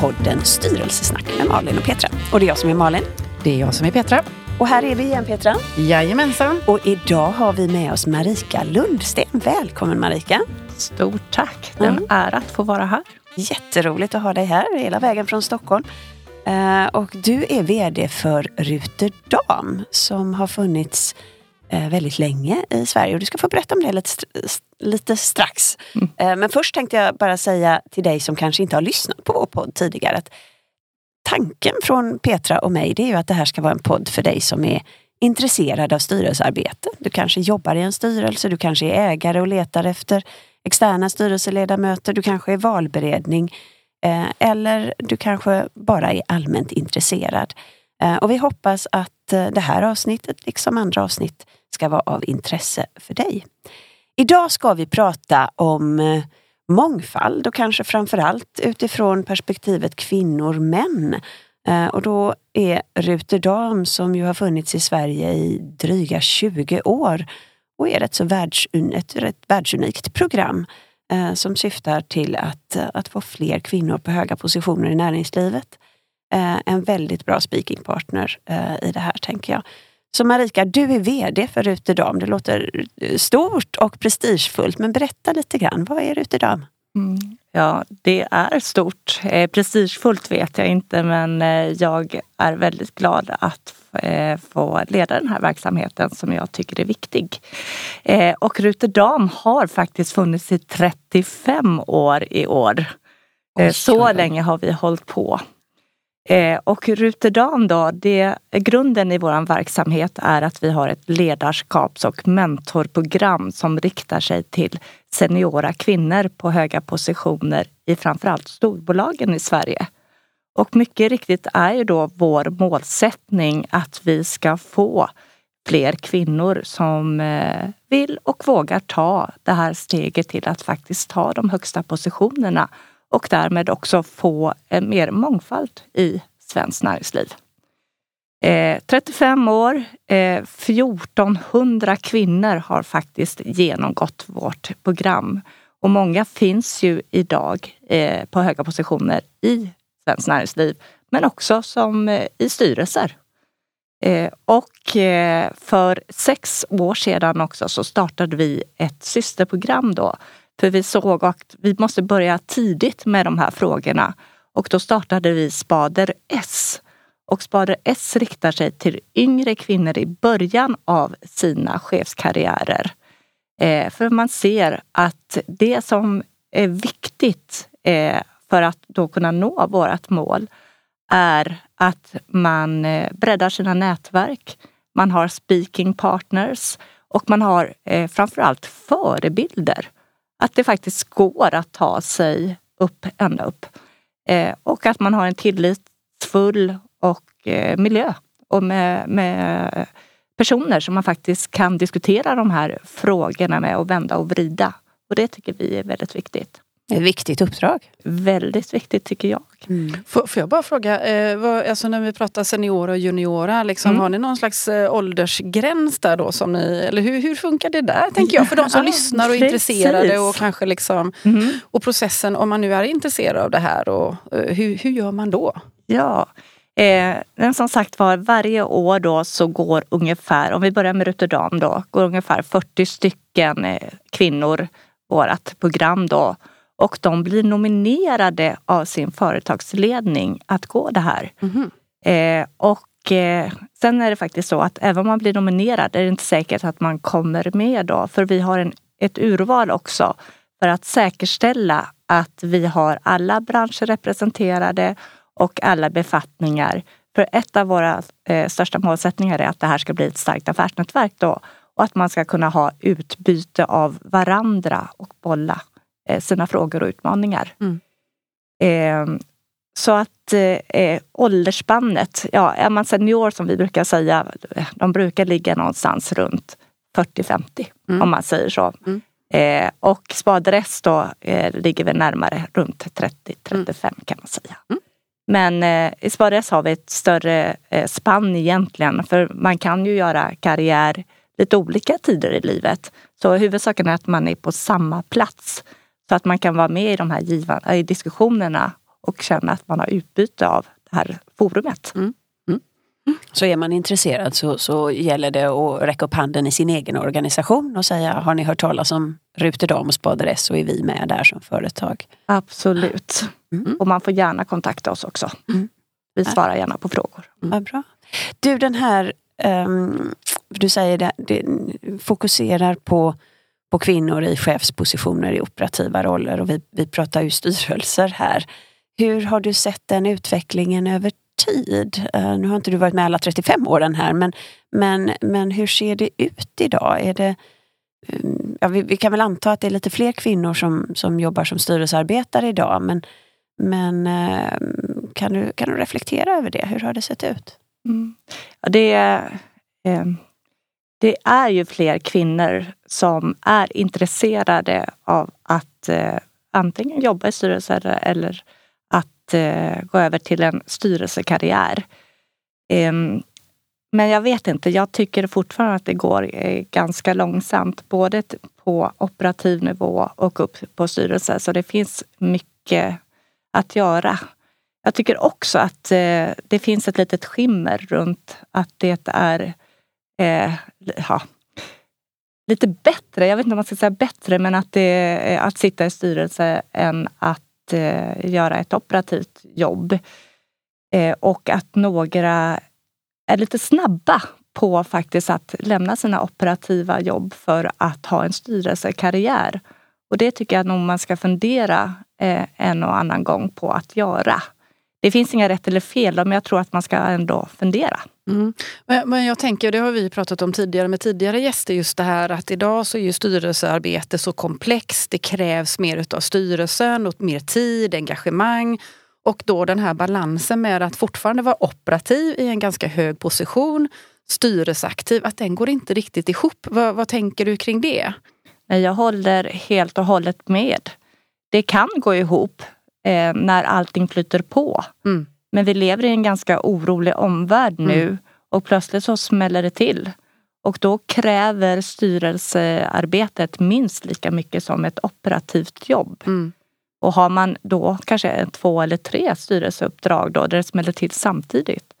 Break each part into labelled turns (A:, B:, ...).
A: podden Styrelsesnack med Malin och Petra. Och det är jag som är Malin.
B: Det är jag som är Petra.
A: Och här är vi igen Petra.
B: Jajamensan.
A: Och idag har vi med oss Marika Lundsten. Välkommen Marika.
C: Stort tack. Det är en ära att få vara här.
A: Jätteroligt att ha dig här hela vägen från Stockholm. Eh, och du är VD för Ruter Dam som har funnits väldigt länge i Sverige. Och du ska få berätta om det lite, lite strax. Mm. Eh, men först tänkte jag bara säga till dig som kanske inte har lyssnat på vår podd tidigare att tanken från Petra och mig det är ju att det här ska vara en podd för dig som är intresserad av styrelsearbete. Du kanske jobbar i en styrelse, du kanske är ägare och letar efter externa styrelseledamöter, du kanske är valberedning eh, eller du kanske bara är allmänt intresserad. Eh, och vi hoppas att eh, det här avsnittet, liksom andra avsnitt, ska vara av intresse för dig. Idag ska vi prata om eh, mångfald och kanske framförallt utifrån perspektivet kvinnor-män. Eh, och då är Ruter Dam, som ju har funnits i Sverige i dryga 20 år, och är ett, så världsun, ett, rätt världsunikt program eh, som syftar till att, eh, att få fler kvinnor på höga positioner i näringslivet. Eh, en väldigt bra speakingpartner eh, i det här tänker jag. Så Marika, du är VD för Ruterdam. Det låter stort och prestigefullt, men berätta lite grann. Vad är Ruterdam?
C: Mm. Ja, det är stort. Eh, prestigefullt vet jag inte, men eh, jag är väldigt glad att eh, få leda den här verksamheten som jag tycker är viktig. Eh, och Ruterdam har faktiskt funnits i 35 år i år. Eh, så länge har vi hållit på. Eh, och Ruterdam då, det, grunden i vår verksamhet är att vi har ett ledarskaps och mentorprogram som riktar sig till seniora kvinnor på höga positioner i framförallt storbolagen i Sverige. Och mycket riktigt är ju då vår målsättning att vi ska få fler kvinnor som eh, vill och vågar ta det här steget till att faktiskt ta de högsta positionerna och därmed också få eh, mer mångfald i svenskt näringsliv. 35 eh, år, eh, 1400 kvinnor har faktiskt genomgått vårt program och många finns ju idag eh, på höga positioner i svenskt näringsliv, men också som eh, i styrelser. Eh, och eh, för sex år sedan också så startade vi ett systerprogram då. För vi såg att vi måste börja tidigt med de här frågorna. Och då startade vi Spader S. Och Spader S riktar sig till yngre kvinnor i början av sina chefskarriärer. Eh, för man ser att det som är viktigt eh, för att då kunna nå vårt mål är att man eh, breddar sina nätverk. Man har speaking partners och man har eh, framförallt förebilder. Att det faktiskt går att ta sig upp, ända upp. Eh, och att man har en tillitsfull och eh, miljö och med, med personer som man faktiskt kan diskutera de här frågorna med och vända och vrida. Och det tycker vi är väldigt viktigt.
A: Ett viktigt uppdrag.
C: Väldigt viktigt tycker jag.
B: Mm. Får, får, jag bara fråga, eh, vad, alltså när vi pratar seniora och juniora, liksom, mm. har ni någon slags eh, åldersgräns där då? Som ni, eller hur, hur funkar det där tänker jag? För de som ja, lyssnar och är intresserade och kanske liksom, mm. och processen om man nu är intresserad av det här, och, eh, hur, hur gör man då?
C: Ja, Eh, men som sagt var, varje år då så går ungefär, om vi börjar med Rotterdam då, går ungefär 40 stycken eh, kvinnor vårt program då och de blir nominerade av sin företagsledning att gå det här. Mm. Eh, och eh, sen är det faktiskt så att även om man blir nominerad är det inte säkert att man kommer med då. För vi har en, ett urval också för att säkerställa att vi har alla branscher representerade och alla befattningar. För ett av våra eh, största målsättningar är att det här ska bli ett starkt affärsnätverk då och att man ska kunna ha utbyte av varandra och bolla sina frågor och utmaningar. Mm. Eh, så att eh, åldersspannet, ja, är man senior som vi brukar säga, de brukar ligga någonstans runt 40-50 mm. om man säger så. Mm. Eh, och spadrest då eh, ligger vi närmare runt 30-35 mm. kan man säga. Mm. Men eh, i spadrest har vi ett större eh, spann egentligen, för man kan ju göra karriär lite olika tider i livet. Så huvudsaken är att man är på samma plats så att man kan vara med i de här givan, i diskussionerna och känna att man har utbyte av det här forumet. Mm. Mm.
A: Så är man intresserad så, så gäller det att räcka upp handen i sin egen organisation och säga har ni hört talas om Ruterdam och Spader så är vi med där som företag.
C: Absolut. Mm. Och man får gärna kontakta oss också. Mm. Vi svarar gärna på frågor.
A: Mm. Ja, bra. Du den här, um, du säger det, det fokuserar på på kvinnor i chefspositioner i operativa roller och vi, vi pratar ju styrelser här. Hur har du sett den utvecklingen över tid? Uh, nu har inte du varit med alla 35 åren här men, men, men hur ser det ut idag? Är det, um, ja, vi, vi, kan väl anta att det är lite fler kvinnor som, som jobbar som styrelsearbetare idag men, men uh, kan, du, kan du reflektera över det? Hur har det sett ut?
C: Mm. Ja, det är, eh, det är ju fler kvinnor som är intresserade av att eh, antingen jobba i styrelser eller att eh, gå över till en styrelsekarriär. Eh, men jag vet inte, jag tycker fortfarande att det går eh, ganska långsamt både på operativ nivå och upp på styrelse. Så det finns mycket att göra. Jag tycker också att eh, det finns ett litet skimmer runt att det är eh, ja, lite bättre, jag vet inte om man ska säga bättre, men att, det, att sitta i styrelse än att eh, göra ett operativt jobb. Eh, och att några är lite snabba på faktiskt att lämna sina operativa jobb för att ha en styrelsekarriär. Och det tycker jag nog man ska fundera eh, en och annan gång på att göra. Det finns inga rätt eller fel, men jag tror att man ska ändå fundera.
B: Mm. Men, men, jag tänker, det har vi pratat om tidigare med tidigare gäster, just det här att idag så är ju styrelsearbete så komplext. Det krävs mer utav styrelsen och mer tid, engagemang. Och då den här balansen med att fortfarande vara operativ i en ganska hög position, styrelseaktiv, att den går inte riktigt ihop. Vad, vad tänker du kring det?
C: Jag håller helt och hållet med. Det kan gå ihop eh, när allting flyter på. Mm. Men vi lever i en ganska orolig omvärld nu mm. och plötsligt så smäller det till. Och då kräver styrelsearbetet minst lika mycket som ett operativt jobb. Mm. Och har man då kanske två eller tre styrelseuppdrag då, där det smäller till samtidigt,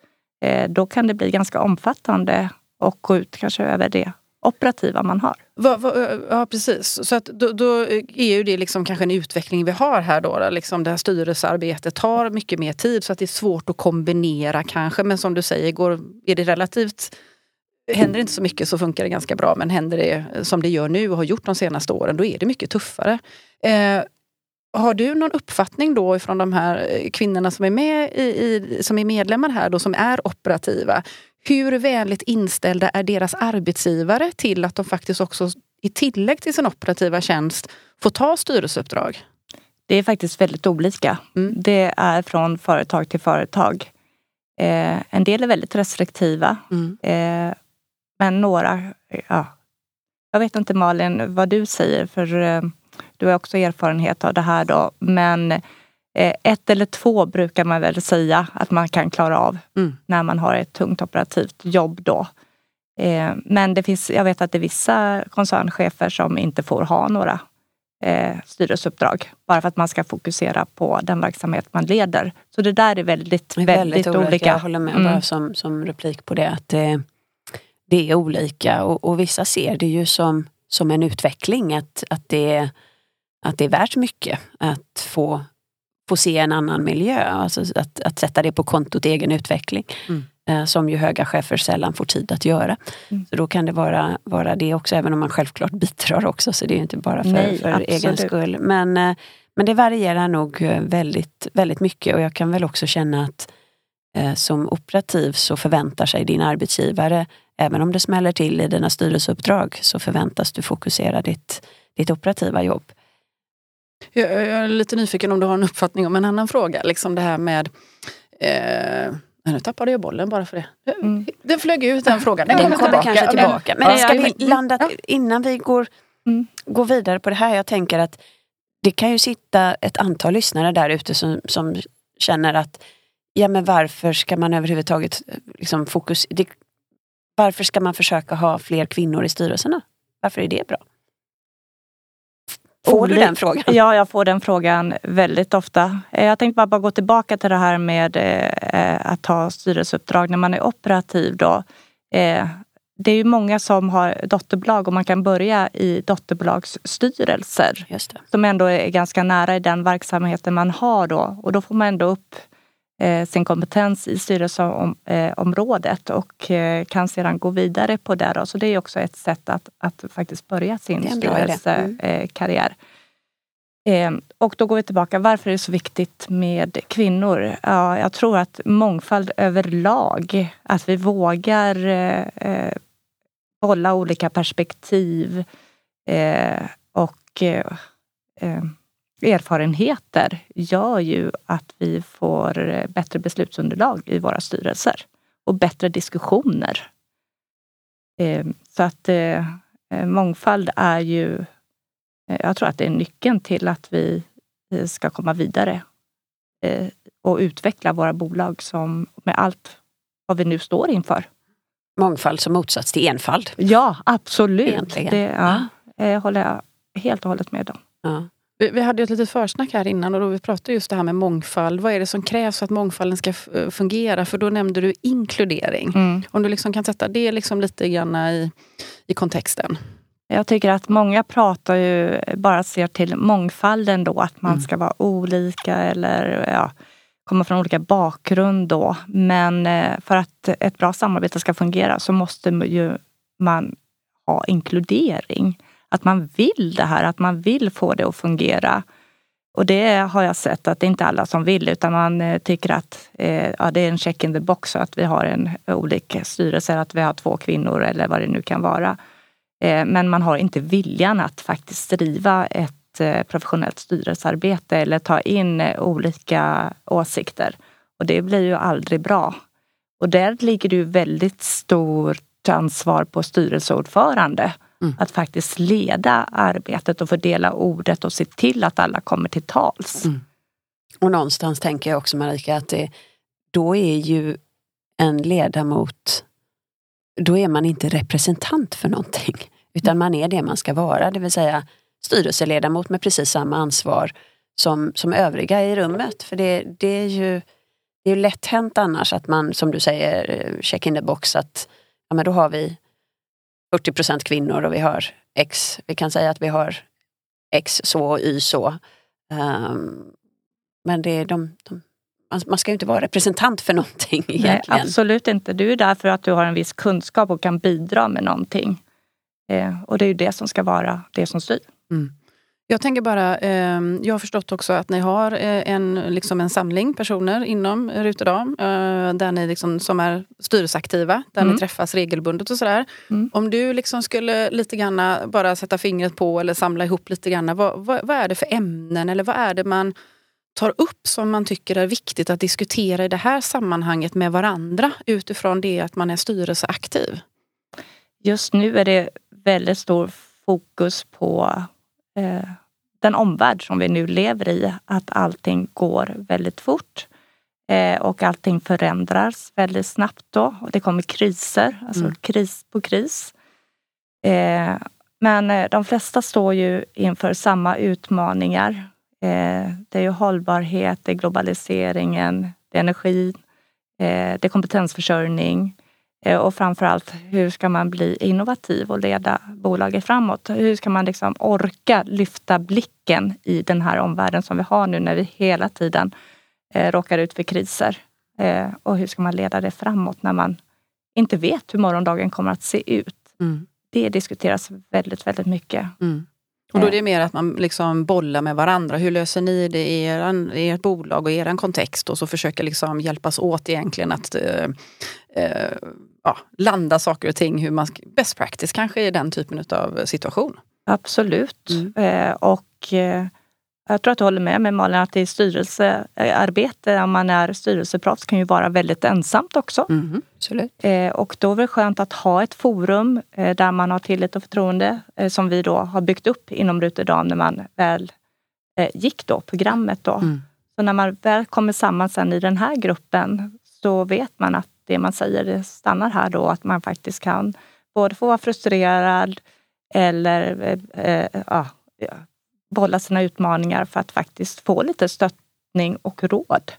C: eh, då kan det bli ganska omfattande och gå ut kanske över det operativa man har.
B: Va, va, ja precis, så att då, då, är ju det liksom kanske en utveckling vi har här då. Liksom det här styrelsearbetet tar mycket mer tid så att det är svårt att kombinera kanske. Men som du säger, går, är det relativt Händer det inte så mycket så funkar det ganska bra men händer det som det gör nu och har gjort de senaste åren då är det mycket tuffare. Eh, har du någon uppfattning då från de här kvinnorna som är med i, i, som är medlemmar här då som är operativa? Hur vänligt inställda är deras arbetsgivare till att de faktiskt också i tillägg till sin operativa tjänst får ta styrelseuppdrag?
C: Det är faktiskt väldigt olika. Mm. Det är från företag till företag. Eh, en del är väldigt restriktiva. Mm. Eh, men några, ja. Jag vet inte Malin vad du säger för eh, du har också erfarenhet av det här då. Men ett eller två brukar man väl säga att man kan klara av mm. när man har ett tungt operativt jobb då. Eh, men det finns, jag vet att det är vissa koncernchefer som inte får ha några eh, styrelseuppdrag. Bara för att man ska fokusera på den verksamhet man leder. Så det där är väldigt, väldigt, väldigt olika. olika.
A: Jag håller med mm. bara som, som replik på det. att Det, det är olika och, och, vissa ser det ju som, som en utveckling. Att, att, det, att det är värt mycket att få få se en annan miljö. Alltså att, att sätta det på kontot egen utveckling. Mm. Eh, som ju höga chefer sällan får tid att göra. Mm. Så då kan det vara, vara det också, även om man självklart bidrar också. Så det är inte bara för, Nej, för egen skull. Men, eh, men det varierar nog eh, väldigt, väldigt mycket och jag kan väl också känna att eh, som operativ så förväntar sig din arbetsgivare, även om det smäller till i dina styrelseuppdrag, så förväntas du fokusera ditt, ditt operativa jobb.
B: Jag, jag, är lite nyfiken om du har en uppfattning om en annan fråga. Liksom det här med eh, nu tappade jag bollen bara för det. Mm. Den flög ut den frågan.
A: Den, den kommer tillbaka. kanske tillbaka. Men, men ska vi landa, innan vi går, mm. går vidare på det här. Jag tänker att det kan ju sitta ett antal lyssnare där ute som, som känner att ja men varför ska man överhuvudtaget liksom fokus... Det, varför ska man försöka ha fler kvinnor i styrelserna? Varför är det bra? Får du den frågan?
C: Ja, jag får den frågan väldigt ofta. Eh, jag tänkte bara, bara gå tillbaka till det här med eh, att ta styrelseuppdrag när man är operativ. Då. Eh, det är ju många som har dotterbolag och man kan börja i dotterbolagsstyrelser.
A: Just det.
C: Som ändå är ganska nära i den verksamheten man har då. Och då får man ändå upp sin kompetens i styrelseområdet och eh, kan sedan gå vidare på det. Då. Så det är också ett sätt att, att faktiskt börja sin styrelsekarriär. Mm. Eh, och då går vi tillbaka, varför är det så viktigt med kvinnor? Ja, jag tror att mångfald överlag, att vi vågar eh, bolla olika perspektiv eh, och eh, eh, erfarenheter gör ju att vi får bättre beslutsunderlag i våra styrelser och bättre diskussioner. Eh, så att eh, mångfald är ju, jag tror att det är nyckeln till att vi ska komma vidare och utveckla våra bolag som med allt vad vi nu står inför
A: mångfald som motsats till enfald.
C: Ja, absolut. Det ja, ja. håller jag helt och hållet med om. Ja.
B: Vi, vi hade ett litet försnack här innan och då vi pratade just det här med mångfald. Vad är det som krävs för att mångfalden ska eh, fungera? För då nämnde du inkludering. Mm. Om du liksom kan sätta det liksom lite grann i, i kontexten.
C: Jag tycker att många pratar ju bara ser till mångfalden då, att man mm. ska vara olika eller ja, kommer från olika bakgrund då. Men eh, för att ett bra samarbete ska fungera så måste ju man ha inkludering. Att man vill det här, att man vill få det att fungera. Och det har jag sett att det är inte alla som vill utan man eh, tycker att eh, ja, det är en check in the box att vi har en olika styrelse, att vi har två kvinnor eller vad det nu kan vara. Eh, men man har inte viljan att faktiskt driva ett Eh, professionellt styrelsearbete eller ta in eh, olika åsikter. Och det blir ju aldrig bra. Och där ligger det ju väldigt stort ansvar på styrelseordförande mm. att faktiskt leda arbetet och fördela ordet och se till att alla kommer till tals. Mm.
A: Och någonstans tänker jag också Marika att det, då är ju en ledamot, då är man inte representant för någonting. Utan man är det man ska vara, det vill säga styrelseledamot med precis samma ansvar som, som övriga i rummet. För det, det är ju det är lätt hänt annars att man, som du säger, eh, check in the box, att ja, men då har vi 40% kvinnor och vi har X, vi kan säga att vi har X så och Y så. Um, men det är de, de man ska ju inte vara representant för någonting egentligen.
C: Nej, absolut inte. Du är där för att du har en viss kunskap och kan bidra med någonting. Eh, och det är ju det som ska vara det som styr. Mm.
B: Jag tänker bara, eh, jag har förstått också att ni har eh, en, liksom en samling personer inom Rutedam eh, där ni liksom, som är styrelseaktiva, där mm. ni träffas regelbundet och sådär. Mm. Om du liksom skulle lite grann bara sätta fingret på eller samla ihop lite grann, vad, vad, vad, är det för ämnen eller vad är det man tar upp som man tycker är viktigt att diskutera i det här sammanhanget med varandra utifrån det att man är styrelseaktiv?
C: Just nu är det väldigt stor fokus på eh, den omvärld som vi nu lever i, att allting går väldigt fort. Eh, och allting förändras väldigt snabbt då. Och det kommer kriser, alltså mm. kris på kris. Eh, men eh, de flesta står ju inför samma utmaningar. Eh, det är ju hållbarhet, det är globaliseringen, det är energi, eh, det är kompetensförsörjning. Eh, och framförallt, hur ska man bli innovativ och leda bolaget framåt? Hur ska man liksom orka lyfta blicken i den här omvärlden som vi har nu när vi hela tiden eh, råkar ut för kriser? Eh, och hur ska man leda det framåt när man inte vet hur morgondagen kommer att se ut? Mm. Det diskuteras väldigt, väldigt mycket. Mm.
B: Och då är det mer att man liksom bollar med varandra. Hur löser ni det i er, ert bolag och er kontext? Och så försöker liksom hjälpas åt egentligen att eh, eh, ja, landa saker och ting. Hur man, best practice kanske i den typen av situation.
C: Absolut. Mm. Eh, och eh, jag tror att du håller med mig Malin att i styrelsearbete, om man är styrelseproffs, kan ju vara väldigt ensamt också.
A: Mm.
C: Eh, och då är det skönt att ha ett forum eh, där man har tillit och förtroende eh, som vi då har byggt upp inom Ruterdam när man väl eh, gick då programmet. Då. Mm. Så när man väl kommer samman sen i den här gruppen så vet man att det man säger det stannar här då, att man faktiskt kan både få vara frustrerad eller ja, bolla sina utmaningar för att faktiskt få lite stöttning och råd.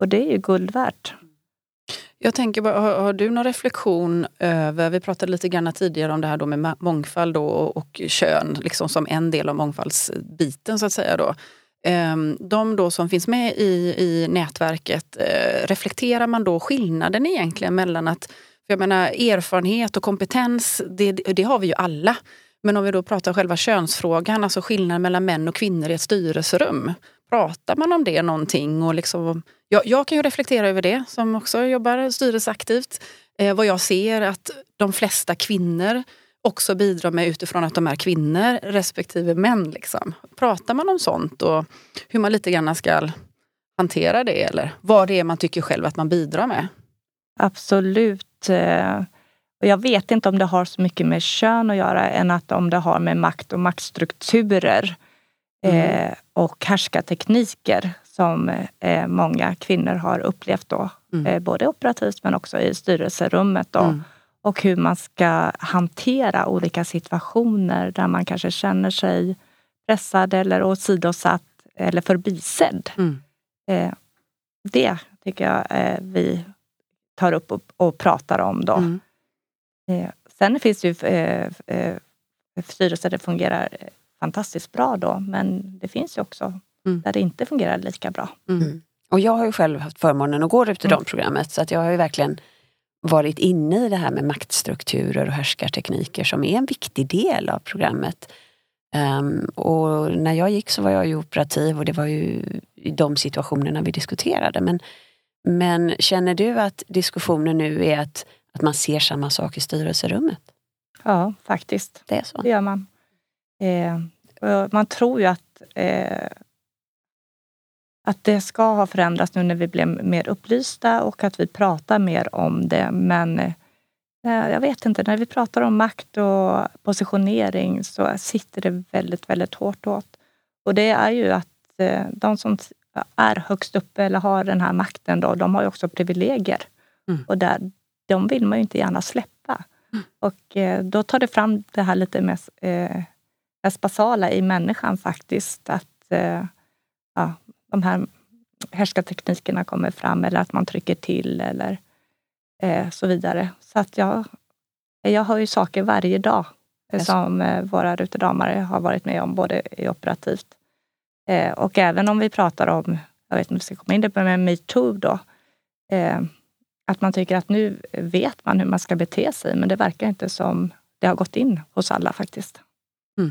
C: Och det är ju guld värt.
B: Jag tänker bara, har, har, du någon reflektion över, vi pratade lite grann tidigare om det här då med mångfald och, och kön liksom som en del av mångfaldsbiten så att säga. Då. Ehm, de då som finns med i, i nätverket, eh, reflekterar man då skillnaden egentligen mellan att, jag menar erfarenhet och kompetens, det, det har vi ju alla. Men om vi då pratar själva könsfrågan, alltså skillnaden mellan män och kvinnor i ett styrelserum. Pratar man om det någonting? Och liksom, jag, jag kan ju reflektera över det som också jobbar styrelseaktivt. Eh, vad jag ser att de flesta kvinnor också bidrar med utifrån att de är kvinnor respektive män. Liksom. Pratar man om sånt och hur man lite grann ska hantera det eller vad det är man tycker själv att man bidrar med?
C: Absolut. Eh, och jag vet inte om det har så mycket med kön att göra än att om det har med makt och maktstrukturer mm. eh, och härskartekniker som eh, många kvinnor har upplevt då. Mm. Eh, både operativt men också i styrelserummet. Då. Mm. Och hur man ska hantera olika situationer där man kanske känner sig pressad eller åsidosatt eller förbisedd. Mm. Eh, det tycker jag eh, vi tar upp och, och pratar om då. Eh, sen finns det ju eh, eh, styrelser där det fungerar fantastiskt bra då, men det finns ju också mm. där det inte fungerar lika bra.
A: Mm. mm. Och jag har ju själv haft förmånen att gå Ruterdam-programmet mm. så att jag har ju verkligen varit inne i det här med maktstrukturer och härskartekniker som är en viktig del av programmet. Um, och när jag gick så var jag ju operativ och det var ju i de situationerna vi diskuterade. Men, men känner du att diskussionen nu är att att man ser samma sak i styrelserummet.
C: Ja, faktiskt.
A: Det är så?
C: Det gör man. Eh, man tror ju att, eh, att det ska ha förändrats nu när vi blev mer upplysta och att vi pratar mer om det. Men eh, jag vet inte, när vi pratar om makt och positionering så sitter det väldigt, väldigt hårt åt. Och det är ju att eh, de som är högst uppe eller har den här makten, då, de har ju också privilegier. Mm. Och där, de vill man ju inte gärna släppa. Mm. Och eh, då tar det fram det här lite mest, eh, mest basala i människan faktiskt. Att eh, ja, de här härskarteknikerna kommer fram eller att man trycker till eller eh, så vidare. Så att jag, jag har ju saker varje dag yes. som eh, våra ruterdamare har varit med om, både i operativt eh, och även om vi pratar om, jag vet inte om vi ska komma in det med metoo då, eh, att man tycker att nu vet man hur man ska bete sig, men det verkar inte som det har gått in hos alla faktiskt. Mm.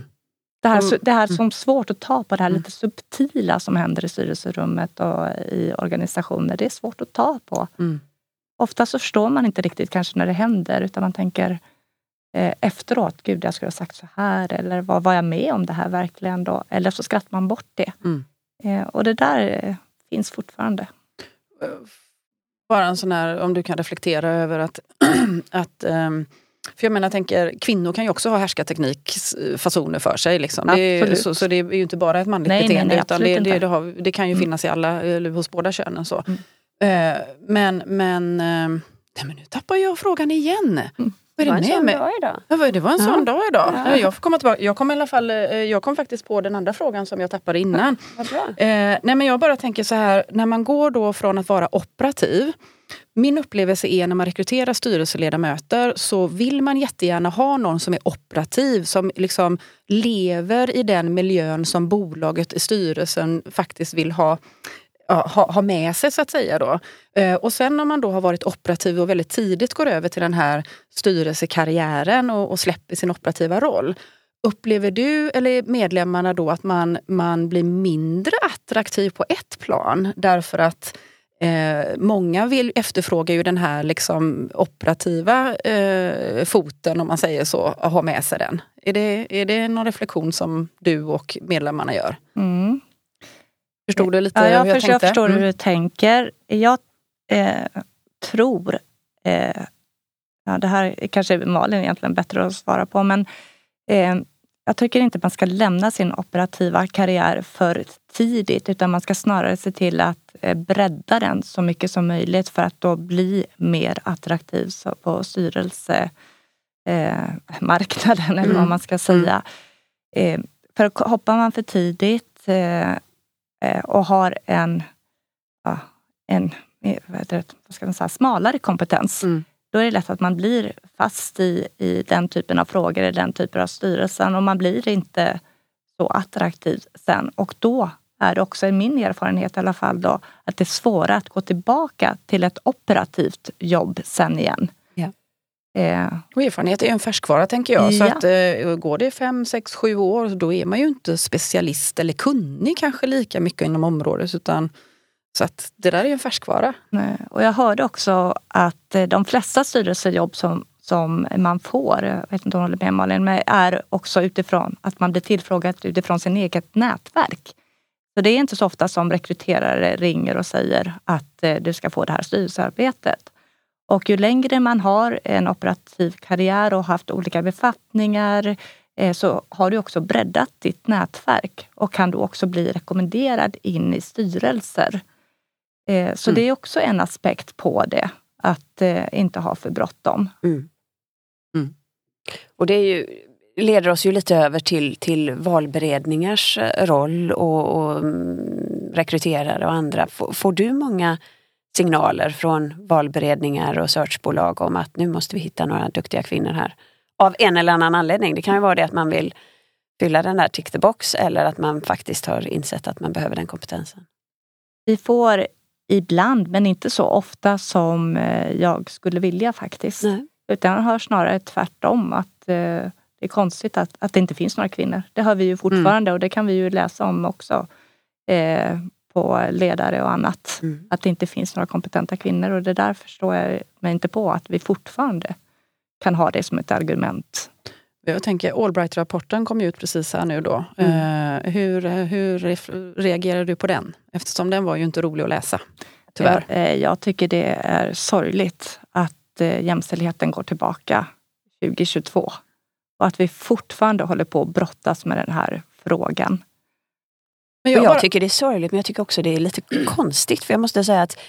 C: Det här, det här som svårt att ta på, det här mm. lite subtila som händer i styrelserummet och i organisationer, det är svårt att ta på. Mm. Ofta så förstår man inte riktigt kanske när det händer, utan man tänker eh, efteråt, gud jag skulle ha sagt så här, eller vad var jag med om det här verkligen då? Eller så skrattar man bort det. Mm. Eh, och det där eh, finns fortfarande.
B: Eh, bara en sån här, om du kan reflektera över att, att um, för jag menar, jag tänker, kvinnor kan ju också ha härskarteknikfasoner för sig. Liksom. Är, så, så, det är ju inte bara ett manligt nej, beteende nej, utan det, det, det, har, det, kan ju mm. finnas i alla, eller hos båda könen. Så. Mm. Uh, men, men, uh, nej, men nu tappar jag frågan igen. Mm.
A: Vad är det, det var en sån dag idag.
B: Ja, det var en sån dag idag. Ja. Jag, får komma tillbaka. jag kom i alla fall, eh, jag kom faktiskt på den andra frågan som jag tappade innan.
A: Ja,
B: eh, nej, men jag bara tänker så här, när man går då från att vara operativ min upplevelse är när man rekryterar styrelseledamöter så vill man jättegärna ha någon som är operativ, som liksom lever i den miljön som bolaget i styrelsen faktiskt vill ha ha, ha med sig så att säga. Då. Eh, och sen om man då har varit operativ och väldigt tidigt går över till den här styrelsekarriären och, och släpper sin operativa roll. Upplever du eller medlemmarna då att man, man blir mindre attraktiv på ett plan därför att Eh, många vill, efterfrågar ju den här liksom operativa eh, foten, om man säger så, och ha med sig den. Är det, är det någon reflektion som du och medlemmarna gör? Mm. Förstod du lite
C: ja, jag
B: hur jag
C: förstår,
B: tänkte?
C: Jag förstår mm. hur du tänker. Jag eh, tror, eh, ja, det här kanske Malin egentligen bättre att svara på, men eh, jag tycker inte man ska lämna sin operativa karriär för tidigt utan man ska snarare se till att eh, bredda den så mycket som möjligt för att då bli mer attraktiv på styrelsemarknaden eh, eller vad mm. man ska säga. Eh, för hoppar man för tidigt och har en, ja, en vad, det, vad ska man säga, smalare kompetens, mm. då är det lätt att man blir fast i, i den typen av frågor, i den typen av styrelsen och man blir inte så attraktiv sen. Och då är det också min erfarenhet i alla fall då, att det är svårare att gå tillbaka till ett operativt jobb sen igen.
B: Eh. Och erfarenhet är ju en färskvara tänker jag. Ja. Så att, eh, går det fem, sex, sju år då är man ju inte specialist eller kunnig kanske lika mycket inom området. Utan, så att det där är ju en färskvara.
C: Nej. Och jag hörde också att eh, de flesta styrelsejobb som som man får, jag vet inte om du håller med Malin, men är också utifrån att man blir tillfrågad utifrån sin eget nätverk. Så det är inte så ofta som rekryterare ringer och säger att eh, du ska få det här styrelsearbetet. Och ju längre man har en operativ karriär och haft olika befattningar eh, så har du också breddat ditt nätverk och kan då också bli rekommenderad in i styrelser. Eh, så mm. det är också en aspekt på det, att inte ha för bråttom. Mm.
A: Mm. Och det ju, leder oss ju lite över till, till valberedningars eh, roll och, och mm, rekryterare och andra. Får, får, du många signaler från valberedningar och searchbolag om att nu måste vi hitta några duktiga kvinnor här? Av en eller annan anledning. Det kan ju vara det att man vill fylla den där tick the box eller att man faktiskt har insett att man behöver den kompetensen.
C: Vi får ibland, men inte så ofta som eh, jag skulle vilja faktiskt. Nej. Utan jag hör snarare tvärtom att eh, det är konstigt att, att det inte finns några kvinnor. Det hör vi ju fortfarande mm. och det kan vi ju läsa om också eh, på ledare och annat. Mm. Att det inte finns några kompetenta kvinnor och det där förstår jag mig inte på att vi fortfarande kan ha det som ett argument.
B: Jag tänker Allbright-rapporten kom ju ut precis här nu då. Mm. Eh, hur, hur reagerar du på den? Eftersom den var ju inte rolig att läsa. Tyvärr.
C: Jag, eh, jag tycker det är sorgligt att eh, jämställdheten går tillbaka 2022 och att vi fortfarande håller på att brottas med den här frågan.
A: Men jag, jag bara... tycker det är sorgligt men jag tycker också det är lite konstigt för jag måste säga att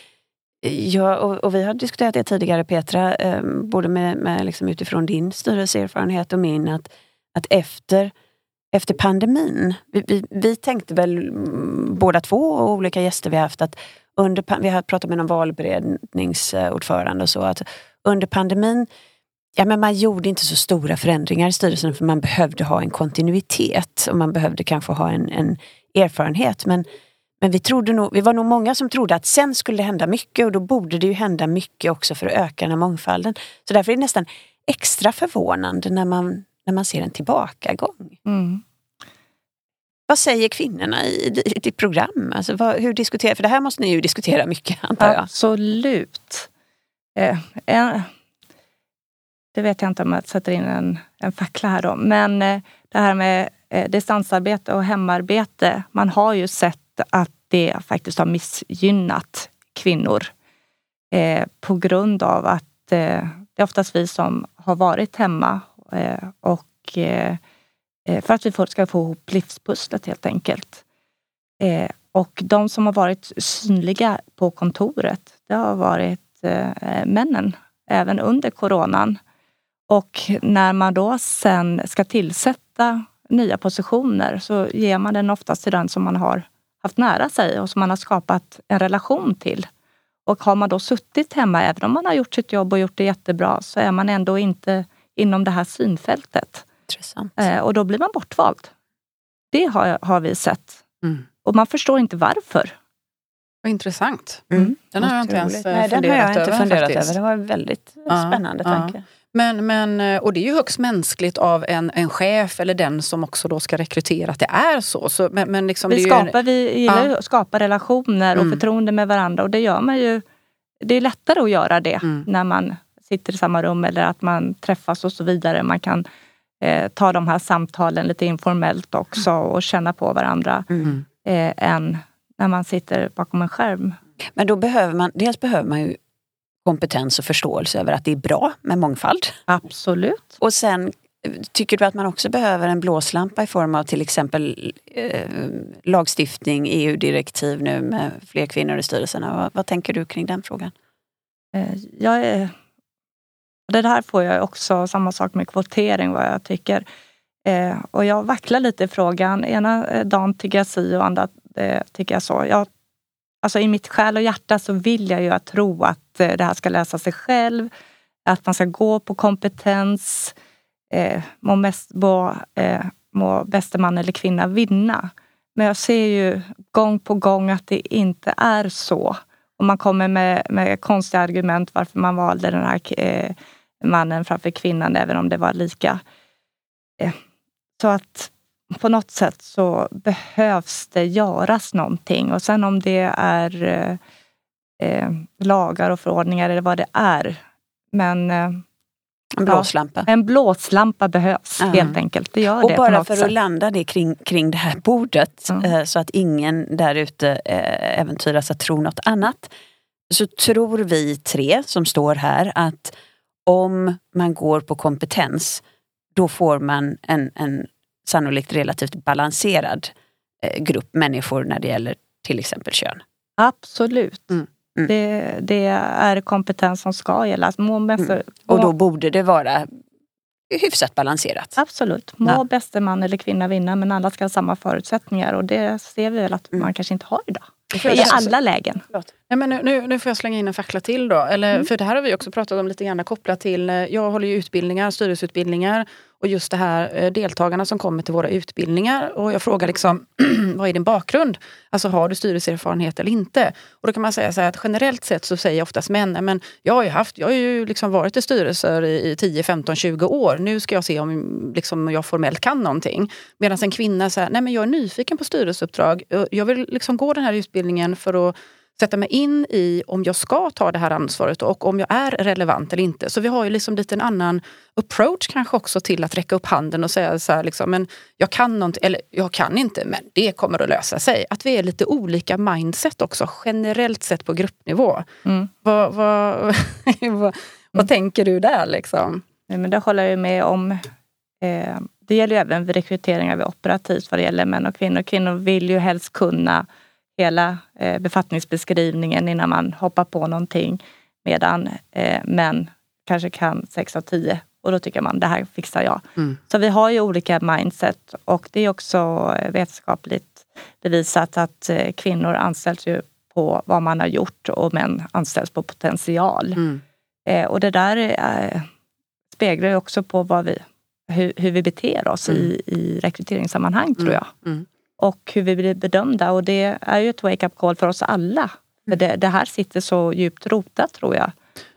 A: jag, och, och vi har diskuterat det tidigare Petra, eh, både med, med liksom utifrån din styrelseerfarenhet och min, att, att efter, efter pandemin, vi, vi, vi tänkte väl mm, båda två och olika gäster vi haft att under, vi har pratat med någon valberedningsordförande och så, att under pandemin Ja, men man gjorde inte så stora förändringar i styrelsen för man behövde ha en kontinuitet och man behövde kanske ha en, en erfarenhet. Men, men vi, trodde nog, vi var nog många som trodde att sen skulle det hända mycket och då borde det ju hända mycket också för att öka den här mångfalden. Så därför är det nästan extra förvånande när man, när man ser en tillbakagång. Mm. Vad säger kvinnorna i, i ditt program? Alltså, vad, hur diskuterar, för det här måste ni ju diskutera mycket antar jag?
C: Absolut. Eh, en, det vet jag inte om jag sätter in en, en fackla här då. Men eh, det här med eh, distansarbete och hemarbete. Man har ju sett att det faktiskt har missgynnat kvinnor. Eh, på grund av att eh, det är oftast vi som har varit hemma eh, och eh, eh för att vi ska få ihop livspusslet helt enkelt. Eh, och de som har varit synliga på kontoret, det har varit männen även under coronan. Och när man då sen ska tillsätta nya positioner så ger man den oftast till den som man har haft nära sig och som man har skapat en relation till. Och har man då suttit hemma, även om man har gjort sitt jobb och gjort det jättebra, så är man ändå inte inom det här synfältet.
A: Intressant.
C: Eh, och då blir man bortvald. Det har, har vi sett. Mm. Och man förstår inte varför.
B: Vad intressant. Mm. Den har jag inte ens
A: Nej,
B: funderat
A: över. Den har jag
B: inte
A: över, funderat över. Det var en väldigt spännande ja, tanke. Ja.
B: Men, men, eh, och det är ju högst mänskligt av en, en chef eller den som också då ska rekrytera att det är så. så men, men liksom
C: vi, skapar, en, vi gillar ju att skapa relationer och mm. förtroende med varandra och det gör man ju. Det är lättare att göra det mm. när man sitter i samma rum eller att man träffas och så vidare. Man kan eh, ta de här samtalen lite informellt också och känna på varandra. Mm. Eh, än när man sitter bakom en skärm.
A: Men då behöver man, dels behöver man ju kompetens och förståelse över att det är bra med mångfald.
C: Absolut.
A: Och sen Tycker du att man också behöver en blåslampa i form av till exempel eh, lagstiftning, EU-direktiv nu med fler kvinnor i styrelserna? Vad, vad tänker du kring den frågan?
C: Eh, jag är, det här får jag också samma sak med kvotering vad jag tycker. Eh, och jag vacklar lite i frågan. Ena eh, dagen tycker jag si och andra eh, tycker jag så. Jag, alltså I mitt själ och hjärta så vill jag ju tro att eh, det här ska lösa sig själv. Att man ska gå på kompetens, eh, må, mest, må, eh, må bäste man eller kvinna vinna. Men jag ser ju gång på gång att det inte är så. Och man kommer med, med konstiga argument varför man valde den här eh, mannen framför kvinnan, även om det var lika. Eh, så att på något sätt så behövs det göras någonting. Och sen om det är eh, eh lagar och förordningar eller vad det är. Men eh,
A: en blåslampa.
C: Ja, en blåslampa behövs uh helt enkelt. Det gör
A: och
C: det
A: bara för
C: sätt.
A: att landa det kring, kring det här bordet mm. så att ingen där ute eh, äventyras att tro något annat. Så tror vi tre som står här att om man går på kompetens då får man en, en sannolikt relativt balanserad eh, grupp människor när det gäller till exempel kön.
C: Absolut. Mm. Mm. Det, det, är kompetens som ska gälla. Må mm.
A: Och då borde det vara hyfsat balanserat.
C: Absolut. Må ja. bäste man eller kvinna vinna men alla ska ha samma förutsättningar och det ser vi väl att mm. man kanske inte har idag. I alla lägen.
B: Nej, men nu, nu, nu, får jag slänga in en fackla till då. Eller, mm. För det här har vi också pratat om lite grann kopplat till, jag håller ju utbildningar, styrelseutbildningar och just det här eh, deltagarna som kommer till våra utbildningar och jag frågar liksom, vad är din bakgrund? Alltså har du styrelseerfarenhet eller inte? Och då kan man säga så att generellt sett så säger oftast män, men jag har ju, haft, jag har ju liksom varit i styrelser i 10, 15, 20 år. Nu ska jag se om liksom, jag formellt kan någonting. Medan en kvinna säger, nej men jag är nyfiken på styrelseuppdrag. Jag vill liksom gå den här utbildningen för att sätta mig in i om jag ska ta det här ansvaret och om jag är relevant eller inte. Så vi har ju liksom lite en annan approach kanske också till att räcka upp handen och säga så här, liksom, men jag kan någonting, eller jag kan inte, men det kommer att lösa sig. Att vi är lite olika mindset också, generellt sett på gruppnivå. Mm. Vad, vad, vad, mm. tänker du där liksom?
C: Nej, men det håller jag med om. Eh, det gäller ju även vid rekryteringar vid operativt vad det gäller män och kvinnor. Kvinnor vill ju helst kunna hela eh, befattningsbeskrivningen innan man hoppar på någonting. Medan eh, män kanske kan sex av tio och då tycker man det här fixar jag. Mm. Så vi har ju olika mindset och det är också vetenskapligt bevisat att eh, kvinnor anställs ju på vad man har gjort och män anställs på potential. Mm. Eh, och det där eh, speglar ju också på vad vi, hur, hur vi beter oss mm. i, i rekryteringssammanhang tror mm. jag. Mm och hur vi blir bedömda. Och det är ju ett wake-up call för oss alla. För det, det, här sitter så djupt rotat tror jag.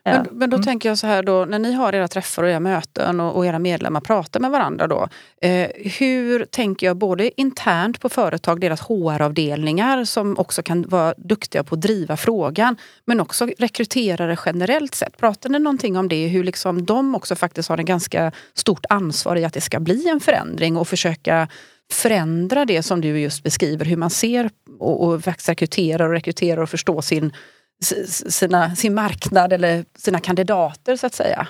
B: Men, men då mm. tänker jag så här då, när ni har era träffar och era möten och, och era medlemmar pratar med varandra då. Eh, hur tänker jag både internt på företag, deras HR-avdelningar som också kan vara duktiga på att driva frågan. Men också rekryterare generellt sett. Pratar ni någonting om det? Hur liksom de också faktiskt har en ganska stort ansvar i att det ska bli en förändring och försöka förändra det som du just beskriver, hur man ser och, och rekryterar och rekryterar och förstår sin, sina, sin marknad eller sina kandidater så att säga?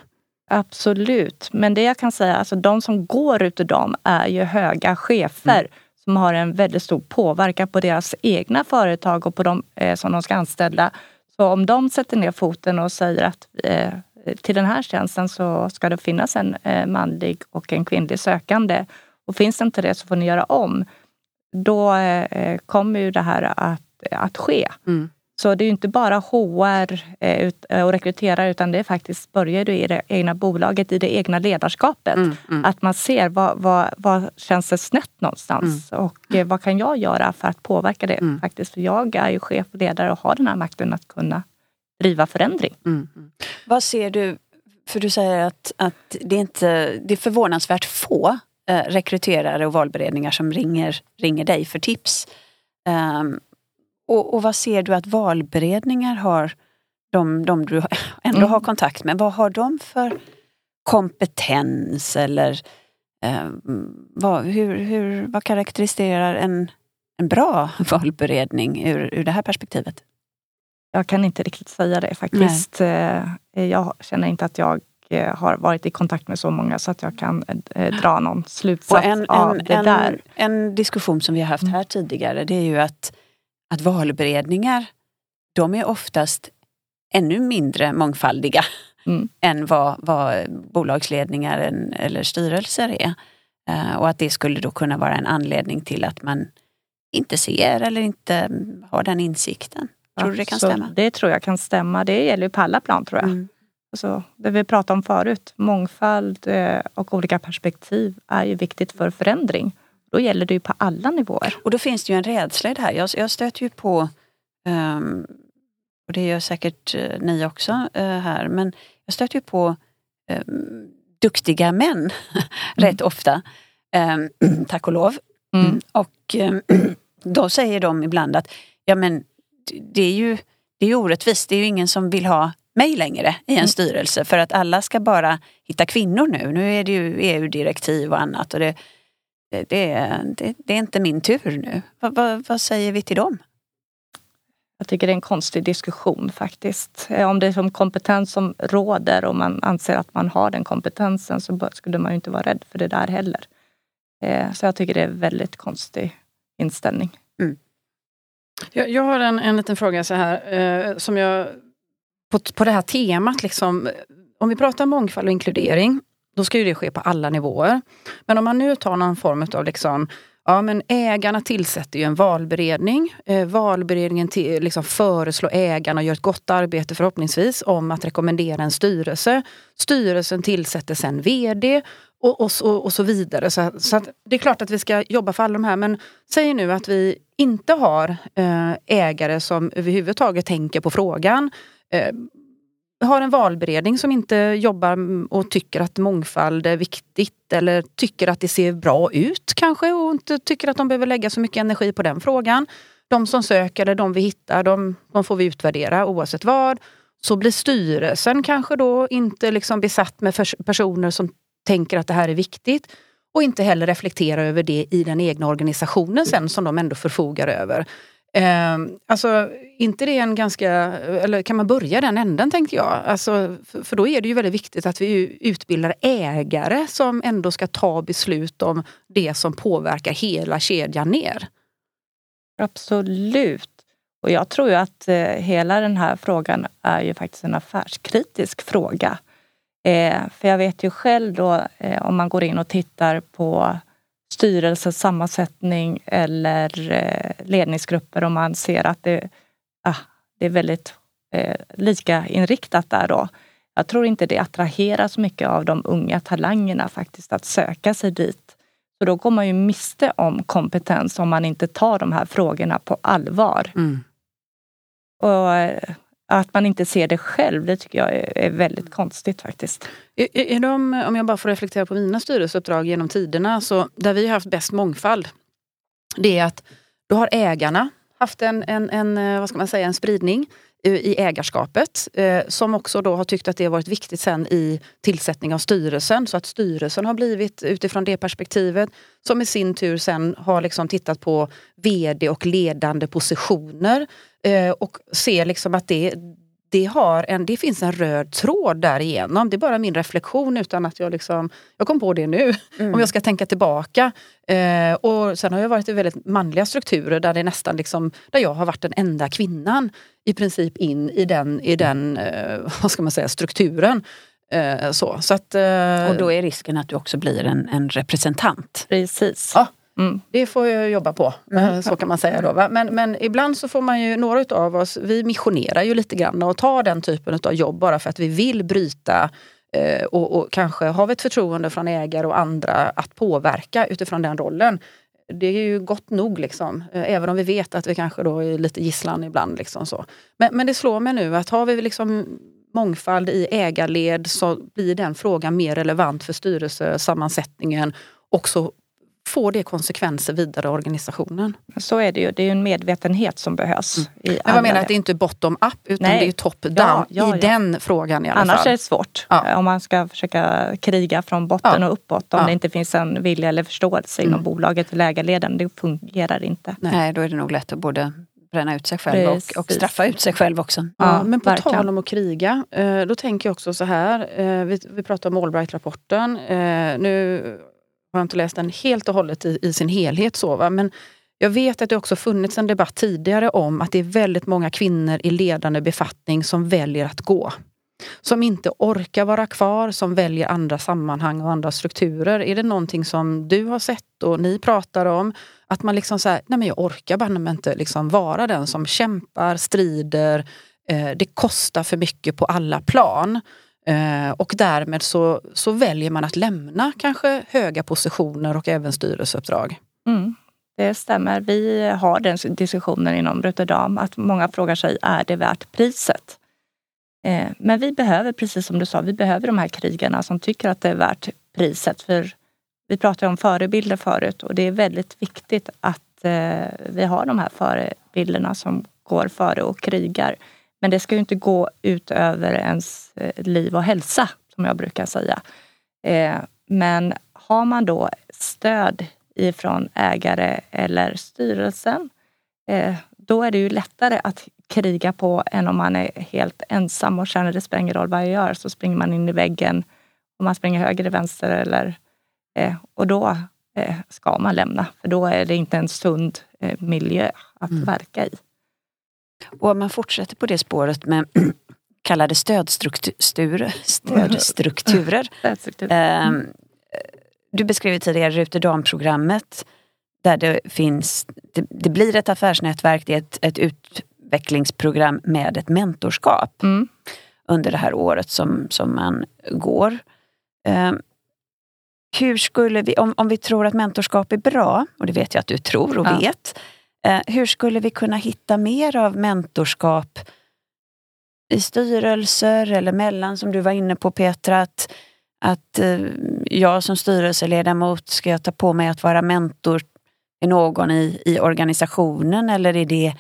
C: Absolut, men det jag kan säga, alltså de som går ut ur dem är ju höga chefer mm. som har en väldigt stor påverkan på deras egna företag och på de eh, som de ska anställa. Så om de sätter ner foten och säger att eh, till den här tjänsten så ska det finnas en eh, manlig och en kvinnlig sökande och finns det inte det så får ni göra om. Då eh, kommer ju det här att, att ske. Mm. Så det är inte bara HR eh, eh, och rekryterare utan det är faktiskt börjar du i det egna bolaget, i det egna ledarskapet. Mm, mm. Att man ser vad, vad, vad känns det snett någonstans mm. och eh, vad kan jag göra för att påverka det mm. faktiskt. För jag är ju chef och ledare och har den här makten att kunna driva förändring. Mm,
A: vad ser du, för du säger att, att det, är inte, det är förvånansvärt få eh, rekryterare och valberedningar som ringer, ringer dig för tips. Um, och, och, vad ser du att valberedningar har, de, de du ändå mm. har kontakt med, vad har de för kompetens eller eh, vad, hur, hur, vad karaktäriserar en, en bra valberedning ur, ur det här perspektivet?
C: Jag kan inte riktigt säga det faktiskt. Nej. Eh, jag känner inte att jag har varit i kontakt med så många så att jag kan eh, dra någon slutsats en, av en, det
A: en,
C: där.
A: En diskussion som vi har haft här mm. tidigare det är ju att, att valberedningar de är oftast ännu mindre mångfaldiga mm. än vad, vad bolagsledningar eller styrelser är. Eh, och att det skulle då kunna vara en anledning till att man inte ser eller inte har den insikten. Tror du det kan stämma?
C: Det tror jag kan stämma. Det gäller ju på alla plan tror jag. Mm. Alltså, det vi pratade om förut, mångfald eh, och olika perspektiv är ju viktigt för förändring. Då gäller det ju på alla nivåer.
A: Och då finns det ju en rädsla i det här. Jag, jag stöter ju på, um, och det gör säkert uh, ni också uh, här, men jag stöter ju på um, duktiga män mm. rätt ofta. Um, tack och lov. Mm. Och då säger de ibland att ja men det är ju det är orättvist. Det är ju ingen som vill ha mig längre i en mm. styrelse för att alla ska bara hitta kvinnor nu. Nu är det ju EU-direktiv och annat och det, det, det, det, är inte min tur nu. Vad, vad, vad säger vi till dem?
C: Jag tycker det är en konstig diskussion faktiskt. Eh, om det är som kompetens som råder och man anser att man har den kompetensen så skulle man ju inte vara rädd för det där heller. Eh, så jag tycker det är en väldigt konstig inställning. Mm.
B: Jag, jag, har en, en liten fråga så här eh, som jag på, på det här temat. Liksom, om vi pratar mångfald och inkludering, då ska ju det ske på alla nivåer. Men om man nu tar någon form av liksom, Ja, men ägarna tillsätter ju en valberedning. Eh, valberedningen till, liksom föreslår ägarna och gör ett gott arbete förhoppningsvis om att rekommendera en styrelse. Styrelsen tillsätter sen VD och, och, och, och så vidare. Så, så det är klart att vi ska jobba för alla de här men säg nu att vi inte har eh, ägare som överhuvudtaget tänker på frågan. Eh, har en valberedning som inte jobbar och tycker att mångfald är viktigt eller tycker att det ser bra ut kanske och inte tycker att de behöver lägga så mycket energi på den frågan. De som söker eller de vi hittar, de, de får vi utvärdera oavsett vad. Så blir styrelsen kanske då inte liksom besatt med personer som tänker att det här är viktigt och inte heller reflektera över det i den egna organisationen sen som de ändå förfogar över. Eh, alltså, inte det en ganska, eller kan man börja den änden tänkte jag. Alltså, för, för, då är det ju väldigt viktigt att vi utbildar ägare som ändå ska ta beslut om det som påverkar hela kedjan ner.
C: Absolut. Och jag tror ju att eh, hela den här frågan är ju faktiskt en affärskritisk fråga. Eh, för jag vet ju själv då eh, om man går in och tittar på styrelsens sammansättning eller eh, ledningsgrupper om man ser att det, ah, det är väldigt eh, lika inriktat där då. Jag tror inte det attraherar så mycket av de unga talangerna faktiskt att söka sig dit. Så då går man ju miste om kompetens om man inte tar de här frågorna på allvar. Mm. Och eh, att man inte ser det själv, det tycker jag är, väldigt konstigt faktiskt.
B: Är, är de, om jag bara får reflektera på mina styrelseuppdrag genom tiderna, så där vi har haft bäst mångfald, det är att då har ägarna haft en, en, en, eh, vad ska man säga, en spridning Eh, i ägarskapet eh, som också då har tyckt att det har varit viktigt sen i tillsättning av styrelsen. Så att styrelsen har blivit utifrån det perspektivet som i sin tur sen har liksom tittat på VD och ledande positioner eh, och ser liksom att det, det, har en, det finns en röd tråd därigenom. Det är bara min reflektion utan att jag liksom, jag kom på det nu. Mm. Om jag ska tänka tillbaka. Eh, och sen har jag varit i väldigt manliga strukturer där det nästan liksom, där jag har varit den enda kvinnan i princip in i den, i den eh, vad ska man säga, strukturen. Eh, så, så att,
A: eh, och då är risken att du också blir en, en representant.
C: Precis.
B: Ja, Mm. Det får jag jobba på, mm. så kan man säga. Då, men, men, ibland så får man ju, några av oss, vi missionerar ju lite grann och tar den typen av jobb bara för att vi vill bryta eh, och, och, kanske har vi ett förtroende från ägare och andra att påverka utifrån den rollen. Det är ju gott nog, liksom. Eh, även om vi vet att vi kanske då är lite gisslan ibland. Liksom så. Men, men det slår mig nu att har vi liksom mångfald i ägarled så blir den frågan mer relevant för styrelsesammansättningen också får det konsekvenser vidare i organisationen.
C: Så är det ju. Det är ju en medvetenhet som behövs. Mm.
B: I Men jag menar att det är inte bottom-up utan Nej. det är top-down ja, ja, i ja. den frågan i alla
C: Annars
B: fall.
C: är det svårt. Om man ska försöka kriga från botten och uppåt. Om det inte finns en vilja eller förståelse mm. inom bolaget till ägarleden. Det fungerar inte.
A: Nej, då är det nog lätt att både bränna ut sig själv och, och, straffa ut sig själv också.
B: Ja, men på verkligen. tal om att kriga, eh, då tänker jag också så här. Eh, vi, vi pratar om Allbright-rapporten. Eh, jag har inte läst den helt och hållet i, i sin helhet. Så, va? Men jag vet att det också funnits en debatt tidigare om att det är väldigt många kvinnor i ledande befattning som väljer att gå. som inte orkar vara kvar, som väljer andra sammanhang och andra strukturer. Är det någonting som du har sett och ni pratar om? Att man liksom säger, nej men jag orkar bara inte liksom vara den som kämpar, strider. Eh, det kostar för mycket på alla plan. Eh, och därmed så, så väljer man att lämna kanske höga positioner och även styrelseuppdrag.
C: Mm, det stämmer. Vi har den diskussionen inom Rotterdam att många frågar sig, är det värt priset? Eh, men vi behöver, precis som du sa, vi behöver de här krigarna som tycker att det är värt priset. För vi pratade om förebilder förut och det är väldigt viktigt att eh, vi har de här förebilderna som går före och krigar. Men det ska ju inte gå ut över ens eh, liv och hälsa, som jag brukar säga. Men har man då stöd ifrån ägare eller styrelsen, då är det ju lättare att kriga på än om man är helt ensam och känner det spelar ingen roll vad jag gör, så springer man in i väggen. Om man springer höger eller vänster eller... Eh, och då eh, ska man lämna, för då är det inte en sund eh, miljö att mm. verka i.
A: Och om man fortsätter på det spåret med kallade stödstrukturer. stödstrukturer. Mm. du beskrev tidigare Ruterdam-programmet där det finns, det, det, blir ett affärsnätverk, det är ett, ett ut, utvecklingsprogram med ett mentorskap mm. under det här året som, som man går. Eh, hur skulle vi, om, om vi tror att mentorskap är bra, och det vet jag att du tror och ja. vet, Eh, hur skulle vi kunna hitta mer av mentorskap i styrelser eller mellan, som du var inne på Petra, att, att eh, jag som styrelseledamot, ska jag ta på mig att vara mentor till någon i, i organisationen eller är det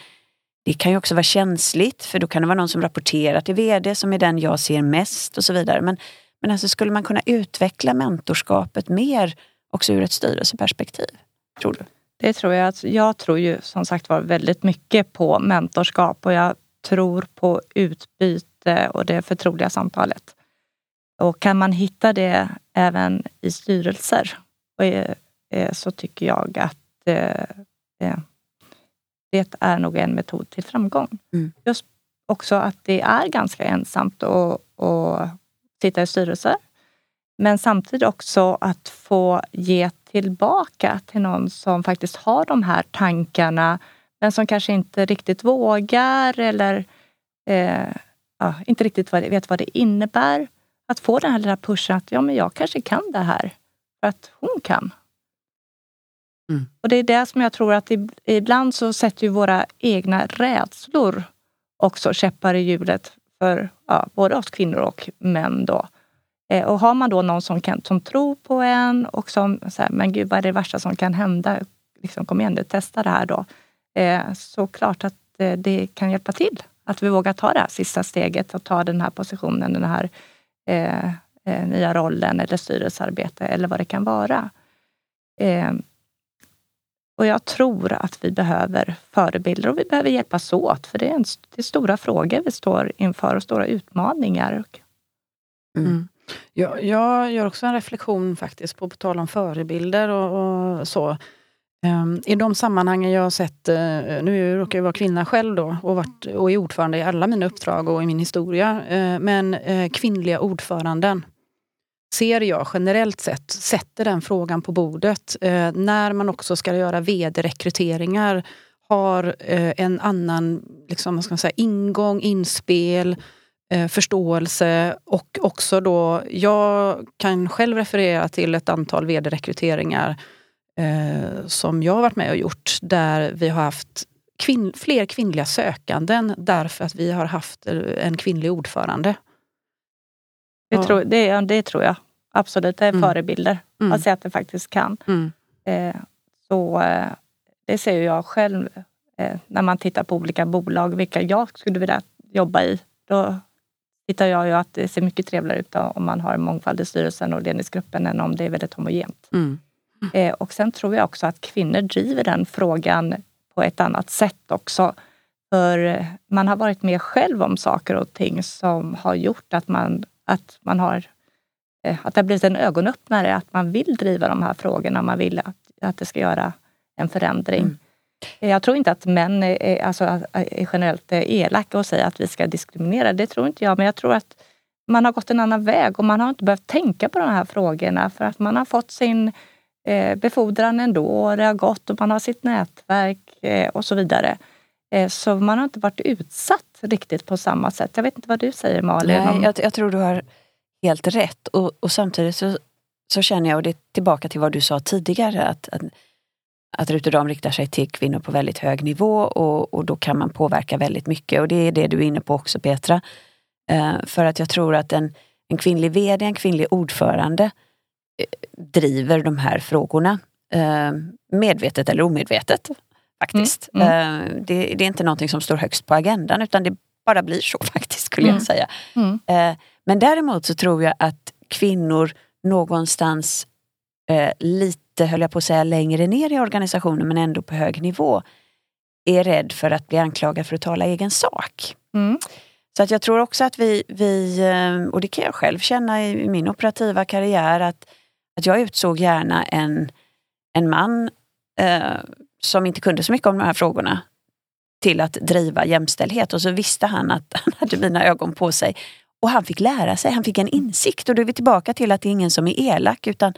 A: det kan ju också vara känsligt för då kan det vara någon som rapporterar till VD som är den jag ser mest och så vidare. Men, men alltså skulle man kunna utveckla mentorskapet mer också ur ett styrelseperspektiv? Tror du?
C: Det tror jag. Jag tror ju som sagt var väldigt mycket på mentorskap och jag tror på utbyte och det förtroliga samtalet. Och kan man hitta det även i styrelser så tycker jag att det är nog en metod till framgång. Mm. Just också att det är ganska ensamt att, att sitta i styrelser. Men samtidigt också att få ge tillbaka till någon som faktiskt har de här tankarna men som kanske inte riktigt vågar eller eh, ja, inte riktigt vet vad det innebär. Att få den här lilla pushen att ja, men jag kanske kan det här för att hon kan. Mm. Och det är det som jag tror att ibland så sätter ju våra egna rädslor också käppar i hjulet för ja, både oss kvinnor och män. Då. Eh, och har man då någon som, kan, som tror på en och som säger, men gud vad är det värsta som kan hända? Liksom, kom igen nu, testa det här då. Eh, så klart att eh, det kan hjälpa till. Att vi vågar ta det här sista steget och ta den här positionen, den här eh, eh nya rollen eller styrelsearbete eller vad det kan vara. Eh, och jag tror att vi behöver förebilder och vi behöver hjälpas åt för det är, en, det är stora frågor vi står inför och stora utmaningar.
B: Mm. Jag, jag gör också en reflektion faktiskt på, på tal om förebilder och, och så. Um, I de sammanhangen jag har sett, uh, nu råkar jag vara kvinna själv då och, varit, och är ordförande i alla mina uppdrag och i min historia, uh, men uh, kvinnliga ordföranden ser jag generellt sett sätter den frågan på bordet när man också ska göra vd-rekryteringar har en annan liksom, vad ska man säga, ingång, inspel, förståelse och också då, jag kan själv referera till ett antal vd-rekryteringar eh, som jag har varit med och gjort där vi har haft kvinn, fler kvinnliga sökanden därför att vi har haft eh, en kvinnlig ordförande.
C: Det, tror, det, det tror jag absolut. Det är mm. förebilder. Mm. Att se att det faktiskt kan. Mm. Eh, så eh, det ser jag själv eh, när man tittar på olika bolag, vilka jag skulle vilja jobba i. Då tittar jag ju att det ser mycket trevligare ut om man har mångfald i styrelsen och ledningsgruppen än om det är väldigt homogent. Mm. Eh, och sen tror jag också att kvinnor driver den frågan på ett annat sätt också. För man har varit med själv om saker och ting som har gjort att man, att man har eh, att det har blivit en ögonöppnare att man vill driva de här frågorna. Man vill att, att det ska göra en förändring. Mm. Eh, jag tror inte att män är, alltså, är generellt eh, elaka och säger att vi ska diskriminera. Det tror inte jag. Men jag tror att man har gått en annan väg och man har inte behövt tänka på de här frågorna för att man har fått sin eh, befordran ändå och det har gått och man har sitt nätverk och så vidare. Så man har inte varit utsatt riktigt på samma sätt. Jag vet inte vad du säger Malin?
A: Nej, jag, jag tror du har helt rätt och, och samtidigt så, så känner jag, och det är tillbaka till vad du sa tidigare, att, att, att Ruterdam riktar sig till kvinnor på väldigt hög nivå och, och då kan man påverka väldigt mycket och det är det du är inne på också Petra. Eh, för att jag tror att en, en kvinnlig VD, en kvinnlig ordförande eh, driver de här frågorna. Eh, medvetet eller omedvetet faktiskt. Mm. Mm. Eh, det, det, är inte någonting som står högst på agendan utan det bara blir så faktiskt skulle mm. jag säga. Mm. Eh, men däremot så tror jag att kvinnor någonstans eh, lite, höll jag på att säga, längre ner i organisationen men ändå på hög nivå är rädd för att bli anklagad för att tala egen sak. Mm. Så att jag tror också att vi, vi, eh, och det kan jag själv känna i min operativa karriär, att, att jag utsåg gärna en, en man eh, som inte kunde så mycket om de här frågorna till att driva jämställdhet och så visste han att han hade mina ögon på sig. Och han fick lära sig, han fick en insikt och då är vi tillbaka till att det är ingen som är elak utan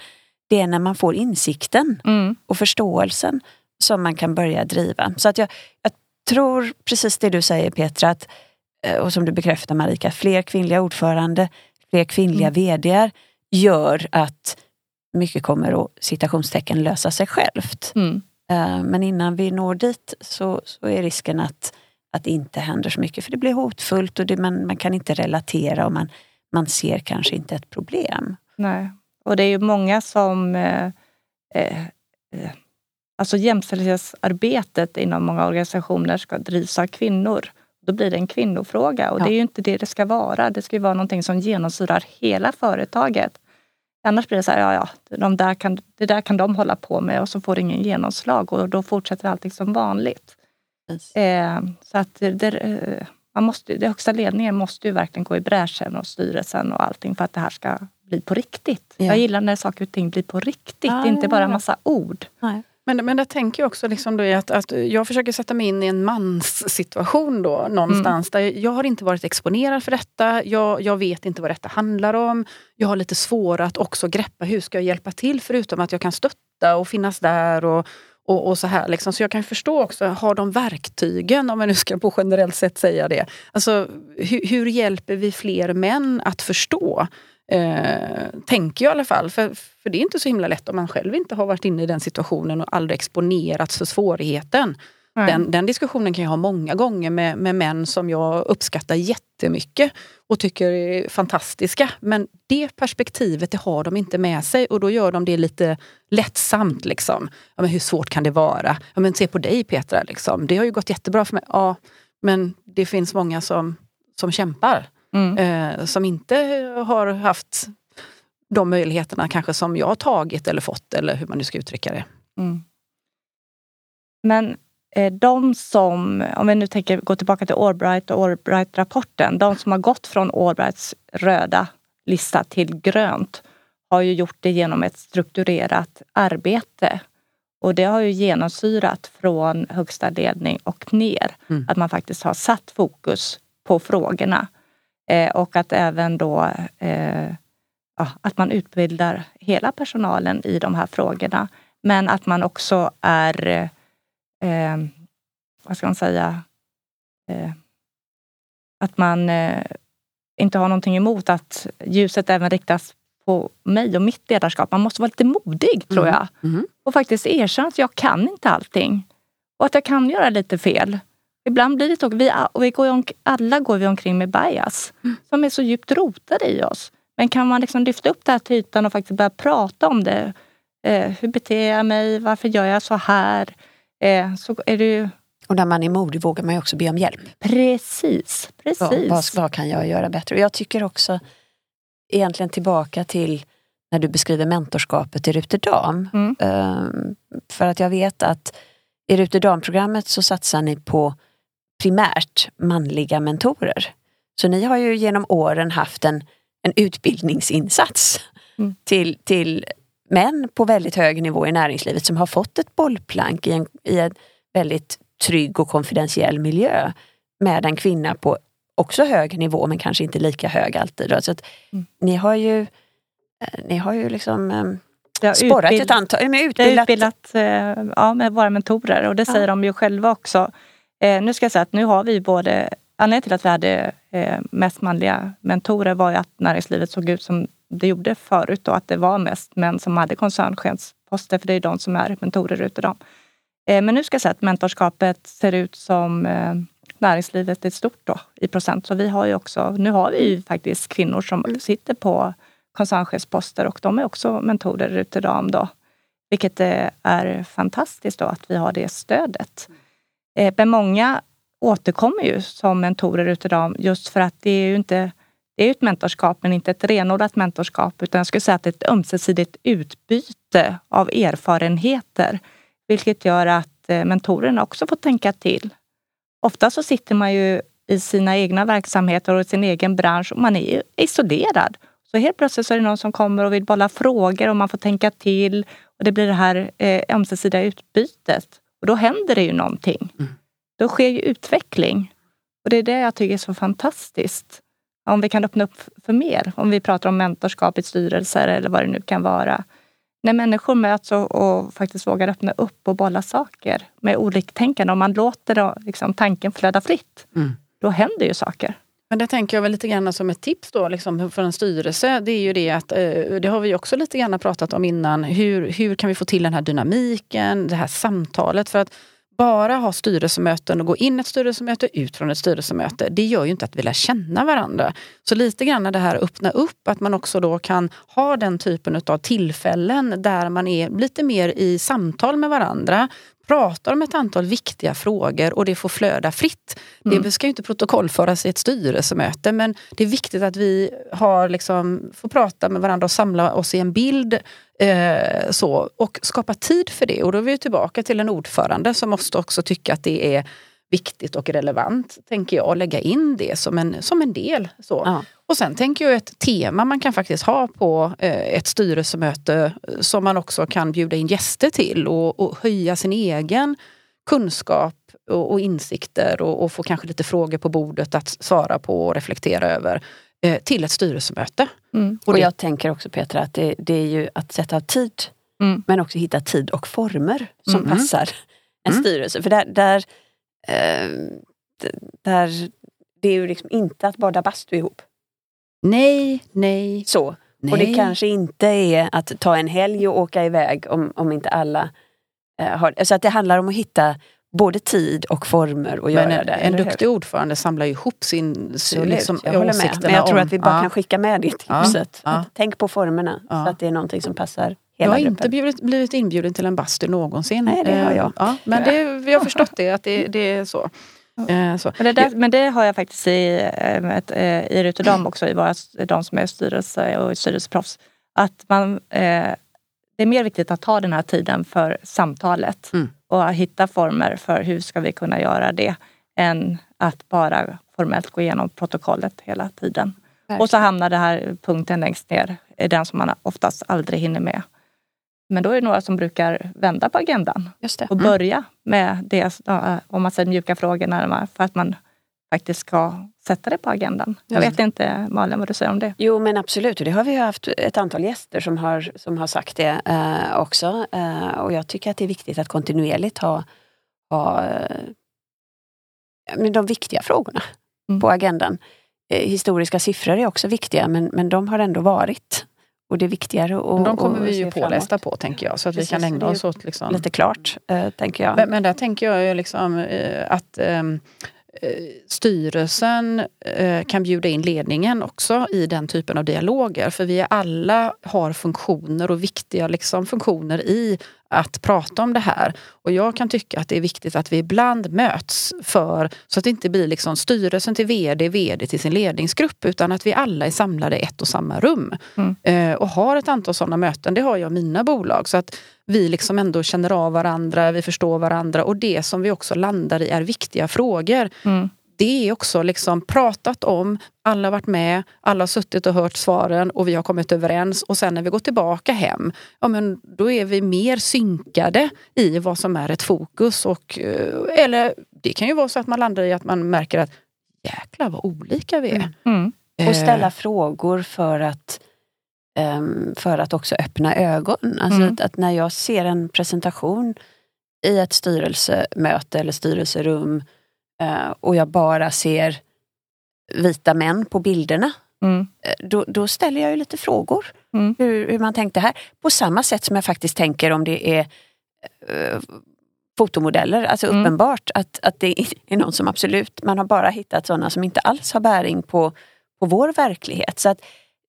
A: det är när man får insikten mm. och förståelsen som man kan börja driva. Så att jag, jag tror precis det du säger Petra, att, eh, och som du bekräftar Marika, fler kvinnliga ordförande, fler kvinnliga mm. VDR gör att mycket kommer att citationstecken lösa sig självt. Mm. Eh, men innan vi når dit så, så är risken att, att det inte händer så mycket för det blir hotfullt och det, man, man kan inte relatera och man, man ser kanske inte ett problem.
C: Nej, och det är ju många som eh, eh, eh Alltså jämställdhetsarbetet inom många organisationer ska drivas av kvinnor. Då blir det en kvinnofråga och ja. det är ju inte det det ska vara. Det ska ju vara någonting som genomsyrar hela företaget. Annars blir det så här, ja, ja de där kan, det där kan de hålla på med och så får det ingen genomslag och då fortsätter allting som vanligt. Eh, så att det, eh, man måste, det högsta ledningen måste ju verkligen gå i bräschen och styrelsen och allting för att det här ska bli på riktigt. Ja. Jag gillar när saker och ting blir på riktigt, ja, inte bara massa ord.
B: Nej. Men, men där tänker jag också liksom då att, att jag försöker sätta mig in i en mans situation då någonstans. Mm. Där jag har inte varit exponerad för detta. Jag, jag vet inte vad detta handlar om. Jag har lite svårare att också greppa hur ska jag hjälpa till förutom att jag kan stötta och finnas där. och och, och, så här. Liksom. Så jag kan förstå också, har de verktygen, om jag nu ska på generellt sätt säga det. Alltså, hur, hur hjälper vi fler män att förstå Eh, tänker jag i alla fall. För, för det är inte så himla lätt om man själv inte har varit inne i den situationen och aldrig exponerats för svårigheten. Den, den, diskussionen kan jag ha många gånger med, med män som jag uppskattar jättemycket och tycker är fantastiska. Men det perspektivet det har de inte med sig och då gör de det lite lättsamt. Liksom. Ja, men hur svårt kan det vara? Ja, men se på dig Petra, liksom. det har ju gått jättebra för mig. Ja, men det finns många som, som kämpar mm. eh, som inte har haft de möjligheterna kanske som jag har tagit eller fått eller hur man nu ska uttrycka det. Mm.
C: Men eh, de som, om vi nu tänker gå tillbaka till Allbright och Allbright-rapporten, de som har gått från Allbrights röda lista till grönt har ju gjort det genom ett strukturerat arbete. Och det har ju genomsyrat från högsta ledning och ner. Mm. Att man faktiskt har satt fokus på frågorna. Eh, och att även då eh, ja, att man utbildar hela personalen i de här frågorna. Men att man också är, eh, vad ska man säga, eh, att man eh, inte har någonting emot att ljuset även riktas på mig och mitt ledarskap. Man måste vara lite modig tror mm. jag. Mm. Och faktiskt erkänna att jag kan inte allting. Och att jag kan göra lite fel. Ibland blir det så. Vi, och vi går om, alla går vi omkring med bias mm. som är så djupt rotade i oss. Men kan man liksom lyfta upp det här till ytan och faktiskt börja prata om det. Eh, hur beter jag mig? Varför gör jag så här? Eh, så är det ju...
A: Och när man är modig vågar man ju också be om hjälp.
C: Precis. precis.
A: Vad, vad, vad kan jag göra bättre? Och jag tycker också, egentligen tillbaka till när du beskriver mentorskapet i Ruterdam. Mm. Um, för att jag vet att i Ruterdam-programmet så satsar ni på primärt manliga mentorer. Så ni har ju genom åren haft en, en utbildningsinsats mm. till, till män på väldigt hög nivå i näringslivet som har fått ett bollplank i en, i en väldigt trygg och konfidentiell miljö med en kvinna på också hög nivå men kanske inte lika hög alltid. Så att mm. Ni har ju, eh, ni har ju liksom eh, sporrat utbild, ett antal,
C: utbildat, utbildat eh, ja, med våra mentorer och det ja. säger de ju själva också. Eh, nu ska jag säga att nu har vi både, anledningen till att vi hade eh, mest manliga mentorer var ju att näringslivet såg ut som det gjorde förut och att det var mest män som hade koncernchefsposter för det är de som är mentorer utav dem. Eh, men nu ska jag säga att mentorskapet ser ut som eh, näringslivet är stort då, i procent. Så vi har ju också, nu har vi ju faktiskt kvinnor som mm. sitter på koncernchefsposter och de är också mentorer utav dem då. Vilket är fantastiskt då att vi har det stödet. Eh, men många återkommer ju som mentorer utav dem just för att det är ju inte det är ett mentorskap men inte ett renodlat mentorskap utan jag skulle säga att det är ett ömsesidigt utbyte av erfarenheter. Vilket gör att eh, mentorerna också får tänka till. Ofta så sitter man ju i sina egna verksamheter och i sin egen bransch och man är isolerad. Så helt plötsligt så är det någon som kommer och vill bolla frågor och man får tänka till och det blir det här eh, ömsesidiga utbytet. Och då händer det ju någonting. Mm. Då sker ju utveckling. Och det är det jag tycker är så fantastiskt. Om vi kan öppna upp för mer, om vi pratar om mentorskap i styrelser eller vad det nu kan vara. När människor möts och, och faktiskt vågar öppna upp och bolla saker med oliktänkande, om man låter då, liksom, tanken flöda fritt, mm. då händer ju saker.
B: Men det tänker jag väl lite grann som ett tips då liksom för en styrelse. Det är ju det att, eh, det har vi också lite grann pratat om innan. Hur, hur kan vi få till den här dynamiken, det här samtalet? För att bara ha styrelsemöten och gå in ett styrelsemöte, ut från ett styrelsemöte, det gör ju inte att vi lär känna varandra. Så lite grann det här öppna upp, att man också då kan ha den typen av tillfällen där man är lite mer i samtal med varandra pratar om ett antal viktiga frågor och det får flöda fritt. Mm. Det ska ju inte protokollföras i ett styrelsemöte men det är viktigt att vi har liksom, får prata med varandra och samla oss i en bild eh, så, och skapa tid för det. Och då är vi tillbaka till en ordförande som måste också tycka att det är viktigt och relevant, tänker jag, att lägga in det som en, som en del. Så. Ja. Och sen tänker jag ett tema man kan faktiskt ha på eh, ett styrelsemöte som man också kan bjuda in gäster till och, och höja sin egen kunskap och, och insikter och, och, få kanske lite frågor på bordet att svara på och reflektera över eh, till ett styrelsemöte.
A: Mm. Och, det, jag tänker också Petra att det, det är ju att sätta av tid mm. men också hitta tid och former som mm. passar en mm. styrelse. För där, där eh, där det är ju liksom inte att bada bastu ihop.
B: Nej, nej.
A: Så. Nej. Och det kanske inte är att ta en helg och åka iväg om, om inte alla eh, har Så att det handlar om att hitta både tid och former att
B: Men
A: göra det.
B: En duktig ordförande samlar ihop sin liksom,
A: jag håller med. Men jag tror att vi bara ja. kan skicka med det till huset. Ja. Tänk på formerna så att det är någonting som passar hela
B: Jag
A: har
B: gruppen. inte blivit, blivit inbjuden till en bastu någonsin.
A: Nej, det har jag.
B: Eh, ja, men det, vi har förstått det, att det, det är så.
C: Eh, så. Men, det där, men det har jag faktiskt i, eh, ett, eh, i Ruterdam också, i våra, de som är styrelse och styrelseproffs. Att man, eh, det är mer viktigt att ta den här tiden för samtalet mm. och hitta former för hur ska vi kunna göra det än att bara formellt gå igenom protokollet hela tiden. Verkligen. Och så hamnar den här punkten längst ner, den som man oftast aldrig hinner med. Men då är det några som brukar vända på agendan och mm. börja med det, om man säger mjuka frågorna, för att man faktiskt ska sätta det på agendan. Jag vet inte Malin vad du säger om det?
A: Jo men absolut, och det har vi haft ett antal gäster som har, som har sagt det eh, också. Eh, och jag tycker att det är viktigt att kontinuerligt ha, ha eh, de viktiga frågorna mm. på agendan. Eh, historiska siffror är också viktiga men, men de har ändå varit. Och det är viktigare att
B: De kommer vi ju pålästa på tänker jag så att Precis, vi kan ägna oss åt liksom...
A: lite klart, äh, tänker jag.
B: Men, men där tänker jag ju liksom äh, att äh, styrelsen kan bjuda in ledningen också i den typen av dialoger. För vi alla har funktioner och viktiga liksom, funktioner i att prata om det här. Och jag kan tycka att det är viktigt att vi ibland möts för så att det inte blir liksom styrelsen till VD, VD till sin ledningsgrupp utan att vi alla är samlade i ett och samma rum. Mm. Eh, och har ett antal sådana möten, det har jag i mina bolag. Så att vi liksom ändå känner av varandra, vi förstår varandra och det som vi också landar i är viktiga frågor. Mm det är också liksom pratat om, alla har varit med, alla har suttit och hört svaren och vi har kommit överens och sen när vi går tillbaka hem, ja men då är vi mer synkade i vad som är ett fokus. Och, eh, eller det kan ju vara så att man landar i att man märker att jäklar vad olika vi är.
C: Mm. Mm.
A: Och ställa frågor för att, um, för att också öppna ögon. Alltså
C: Mm.
A: att, att när jag ser en presentation i ett styrelsemöte eller styrelserum eh, och jag bara ser vita män på bilderna,
C: Mm.
A: eh, då, då ställer jag ju lite frågor.
C: Mm.
A: Hur, hur man tänkte här. På samma sätt som jag faktiskt tänker om det är eh, fotomodeller. Alltså
C: Mm.
A: uppenbart att, att det är någon som absolut, man har bara hittat sådana som inte alls har bäring på, på vår verklighet. Så att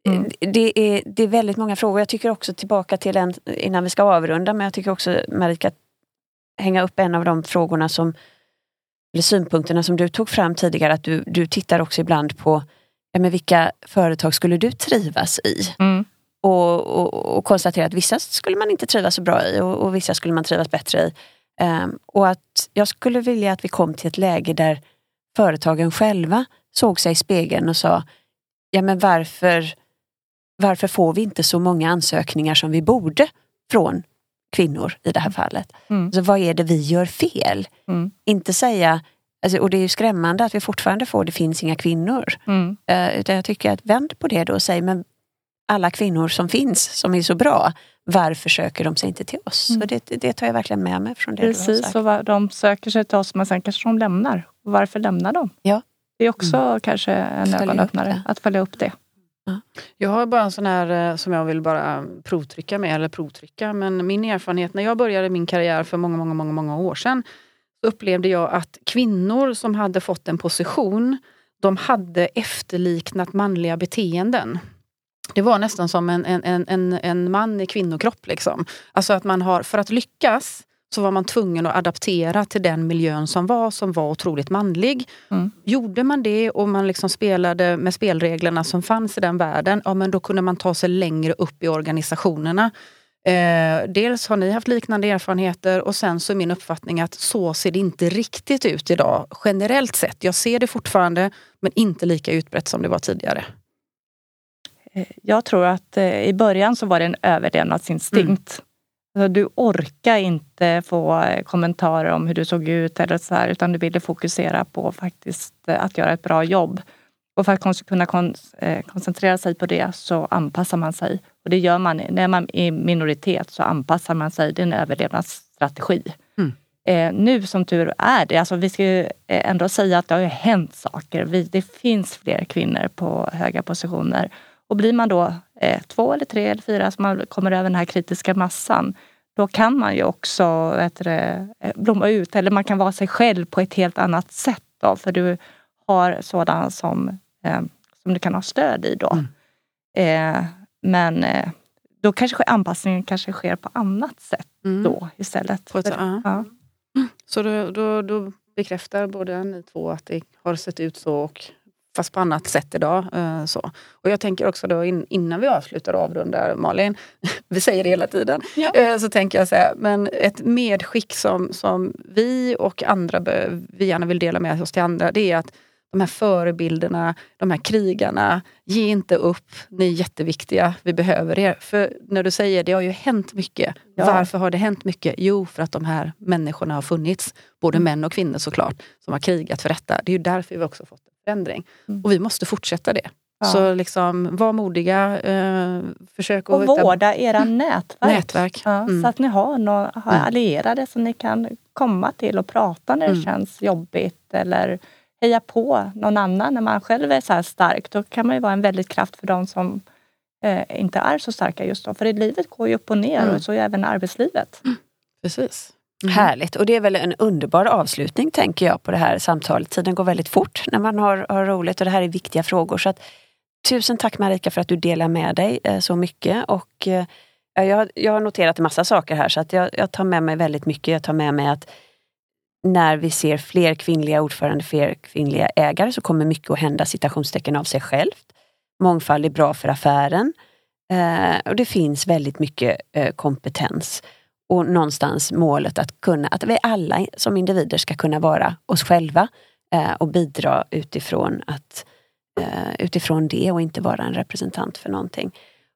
A: eh,
C: Mm.
A: det, är, det är väldigt många frågor. Jag tycker också tillbaka till en, innan vi ska avrunda, men jag tycker också Marika, hänga upp en av de frågorna som, eller synpunkterna som du tog fram tidigare, att du, du tittar också ibland på ja, men vilka företag skulle du trivas i?
C: Mm.
A: och, och, och konstatera att vissa skulle man inte trivas så bra i och, och vissa skulle man trivas bättre i. Ehm, och att jag skulle vilja att vi kom till ett läge där företagen själva såg sig i spegeln och sa, ja men varför, varför får vi inte så många ansökningar som vi borde från kvinnor i det här fallet?
C: Mm.
A: Alltså, vad är det vi gör fel?
C: Mm.
A: Inte säga, alltså, och det är ju skrämmande att vi fortfarande får det finns inga kvinnor.
C: Mm.
A: Eh, utan jag tycker att vänd på det då och säg, men alla kvinnor som finns, som är så bra, varför söker de sig inte till oss?
C: Mm.
A: Så det, det tar jag verkligen med mig från det du har
C: Precis,
A: sagt.
C: och vad- de söker sig till oss men sen kanske de lämnar. Och varför lämnar de?
A: Ja.
C: Det är också kanske en
A: Följa
C: ögonöppnare, att följa upp det.
B: Jag har bara en sån här eh, som jag vill bara provtrycka med, eller provtrycka, men min erfarenhet när jag började min karriär för många, många, många, många år sedan, så upplevde jag att kvinnor som hade fått en position, de hade efterliknat manliga beteenden. Det var nästan som en, en, en, en, en man i kvinnokropp. Liksom. Alltså att man har, för att lyckas så var man tvungen att adaptera till den miljön som var, som var otroligt manlig.
C: Mm.
B: Gjorde man det och man liksom spelade med spelreglerna som fanns i den världen, ja, men då kunde man ta sig längre upp i organisationerna. Eh, dels har ni haft liknande erfarenheter och sen så är min uppfattning att så ser det inte riktigt ut idag generellt sett. Jag ser det fortfarande men inte lika utbrett som det var tidigare.
C: Eh, Jag tror att eh, i början så var det en överlevnadsinstinkt. Alltså, du orkar inte få eh, kommentarer om hur du såg ut eller så här, utan du ville fokusera på faktiskt eh, att göra ett bra jobb. Och för att kunna eh, koncentrera sig på det så anpassar man sig. Och det gör man. När man är i minoritet så anpassar man sig. Det är en överlevnadsstrategi.
B: Mm.
C: Eh, nu som tur är det, alltså vi ska ju ändå säga att det har ju hänt saker. Vi, det finns fler kvinnor på höga positioner. Och blir man då eh, två eller tre eller fyra som man kommer över den här kritiska massan, då kan man ju också vet du, eh, blomma ut. Eller man kan vara sig själv på ett helt annat sätt. Då, för du har sådana som, eh, som du kan ha stöd i då. Eh, men eh, då kanske anpassningen kanske sker på annat sätt då istället. För-
B: ja.
C: ja.
B: Så då, då, då bekräftar både ni två att det har sett ut så och fast på annat sätt idag. Eh, så. Och jag tänker också då in, innan vi avslutar och avrundar Malin, vi säger det hela tiden,
C: Ja.
B: eh, så tänker jag säga, men ett medskick som, som vi och andra vi gärna vill dela med oss till andra, det är att de här förebilderna, de här krigarna, ge inte upp, ni är jätteviktiga, vi behöver er. För när du säger det har ju hänt mycket.
C: Ja.
B: Varför har det hänt mycket? Jo, för att de här människorna har funnits, både män och kvinnor såklart, som har krigat för detta. Det är ju därför vi också fått en förändring.
C: Mm.
B: Och vi måste fortsätta det.
C: Ja.
B: Så liksom, var modiga, eh, försök att
C: Och
B: hitta
C: vårda era nätverk.
B: nätverk.
C: Ja,
B: Mm.
C: Så att ni har, några,
B: Mm.
C: allierade som ni kan komma till och prata när det
B: Mm.
C: känns jobbigt eller heja på någon annan när man själv är så här stark. Då kan man ju vara en väldigt kraft för de som eh, inte är så starka just då. För i livet går ju upp och ner
B: Mm.
C: och så är även arbetslivet.
B: Precis. Mm.
A: Härligt. Och det är väl en underbar avslutning tänker jag på det här samtalet. Tiden går väldigt fort när man har, har roligt och det här är viktiga frågor. Så att, tusen tack Marika för att du delar med dig eh, så mycket. Och, eh, jag, har- jag har noterat en massa saker här så att jag, jag tar med mig väldigt mycket. Jag tar med mig att när vi ser fler kvinnliga ordförande, fler kvinnliga ägare så kommer mycket att hända citationstecken av sig självt. Mångfald är bra för affären. Eh, och det finns väldigt mycket eh, kompetens och någonstans målet att kunna, att vi alla som individer ska kunna vara oss själva eh, och bidra utifrån, att, eh, utifrån det och inte vara en representant för någonting.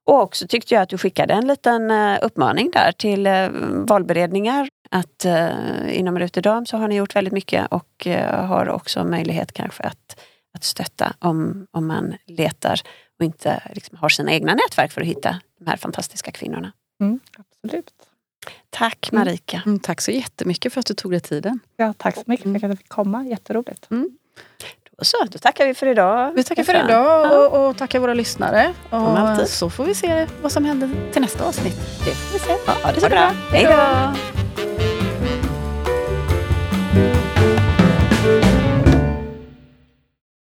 A: Och också tyckte jag att du skickade en liten eh, uppmaning där till eh, valberedningar att eh, inom Ruterdam så har ni gjort väldigt mycket och eh, har också möjlighet kanske att, att stötta om, om man letar och inte liksom har sina egna nätverk för att hitta de här fantastiska kvinnorna.
C: Mm, absolut.
A: Tack Marika.
B: Mm, tack så jättemycket för att du tog dig tiden.
C: Ja, tack så mycket för att jag fick komma. Jätteroligt.
A: Mm. Då så, då tackar vi för idag.
B: Vi tackar för idag och, och tackar våra lyssnare. Och så får vi se vad som händer till nästa avsnitt.
A: Det får vi se. Ja, det är så bra. Hej då!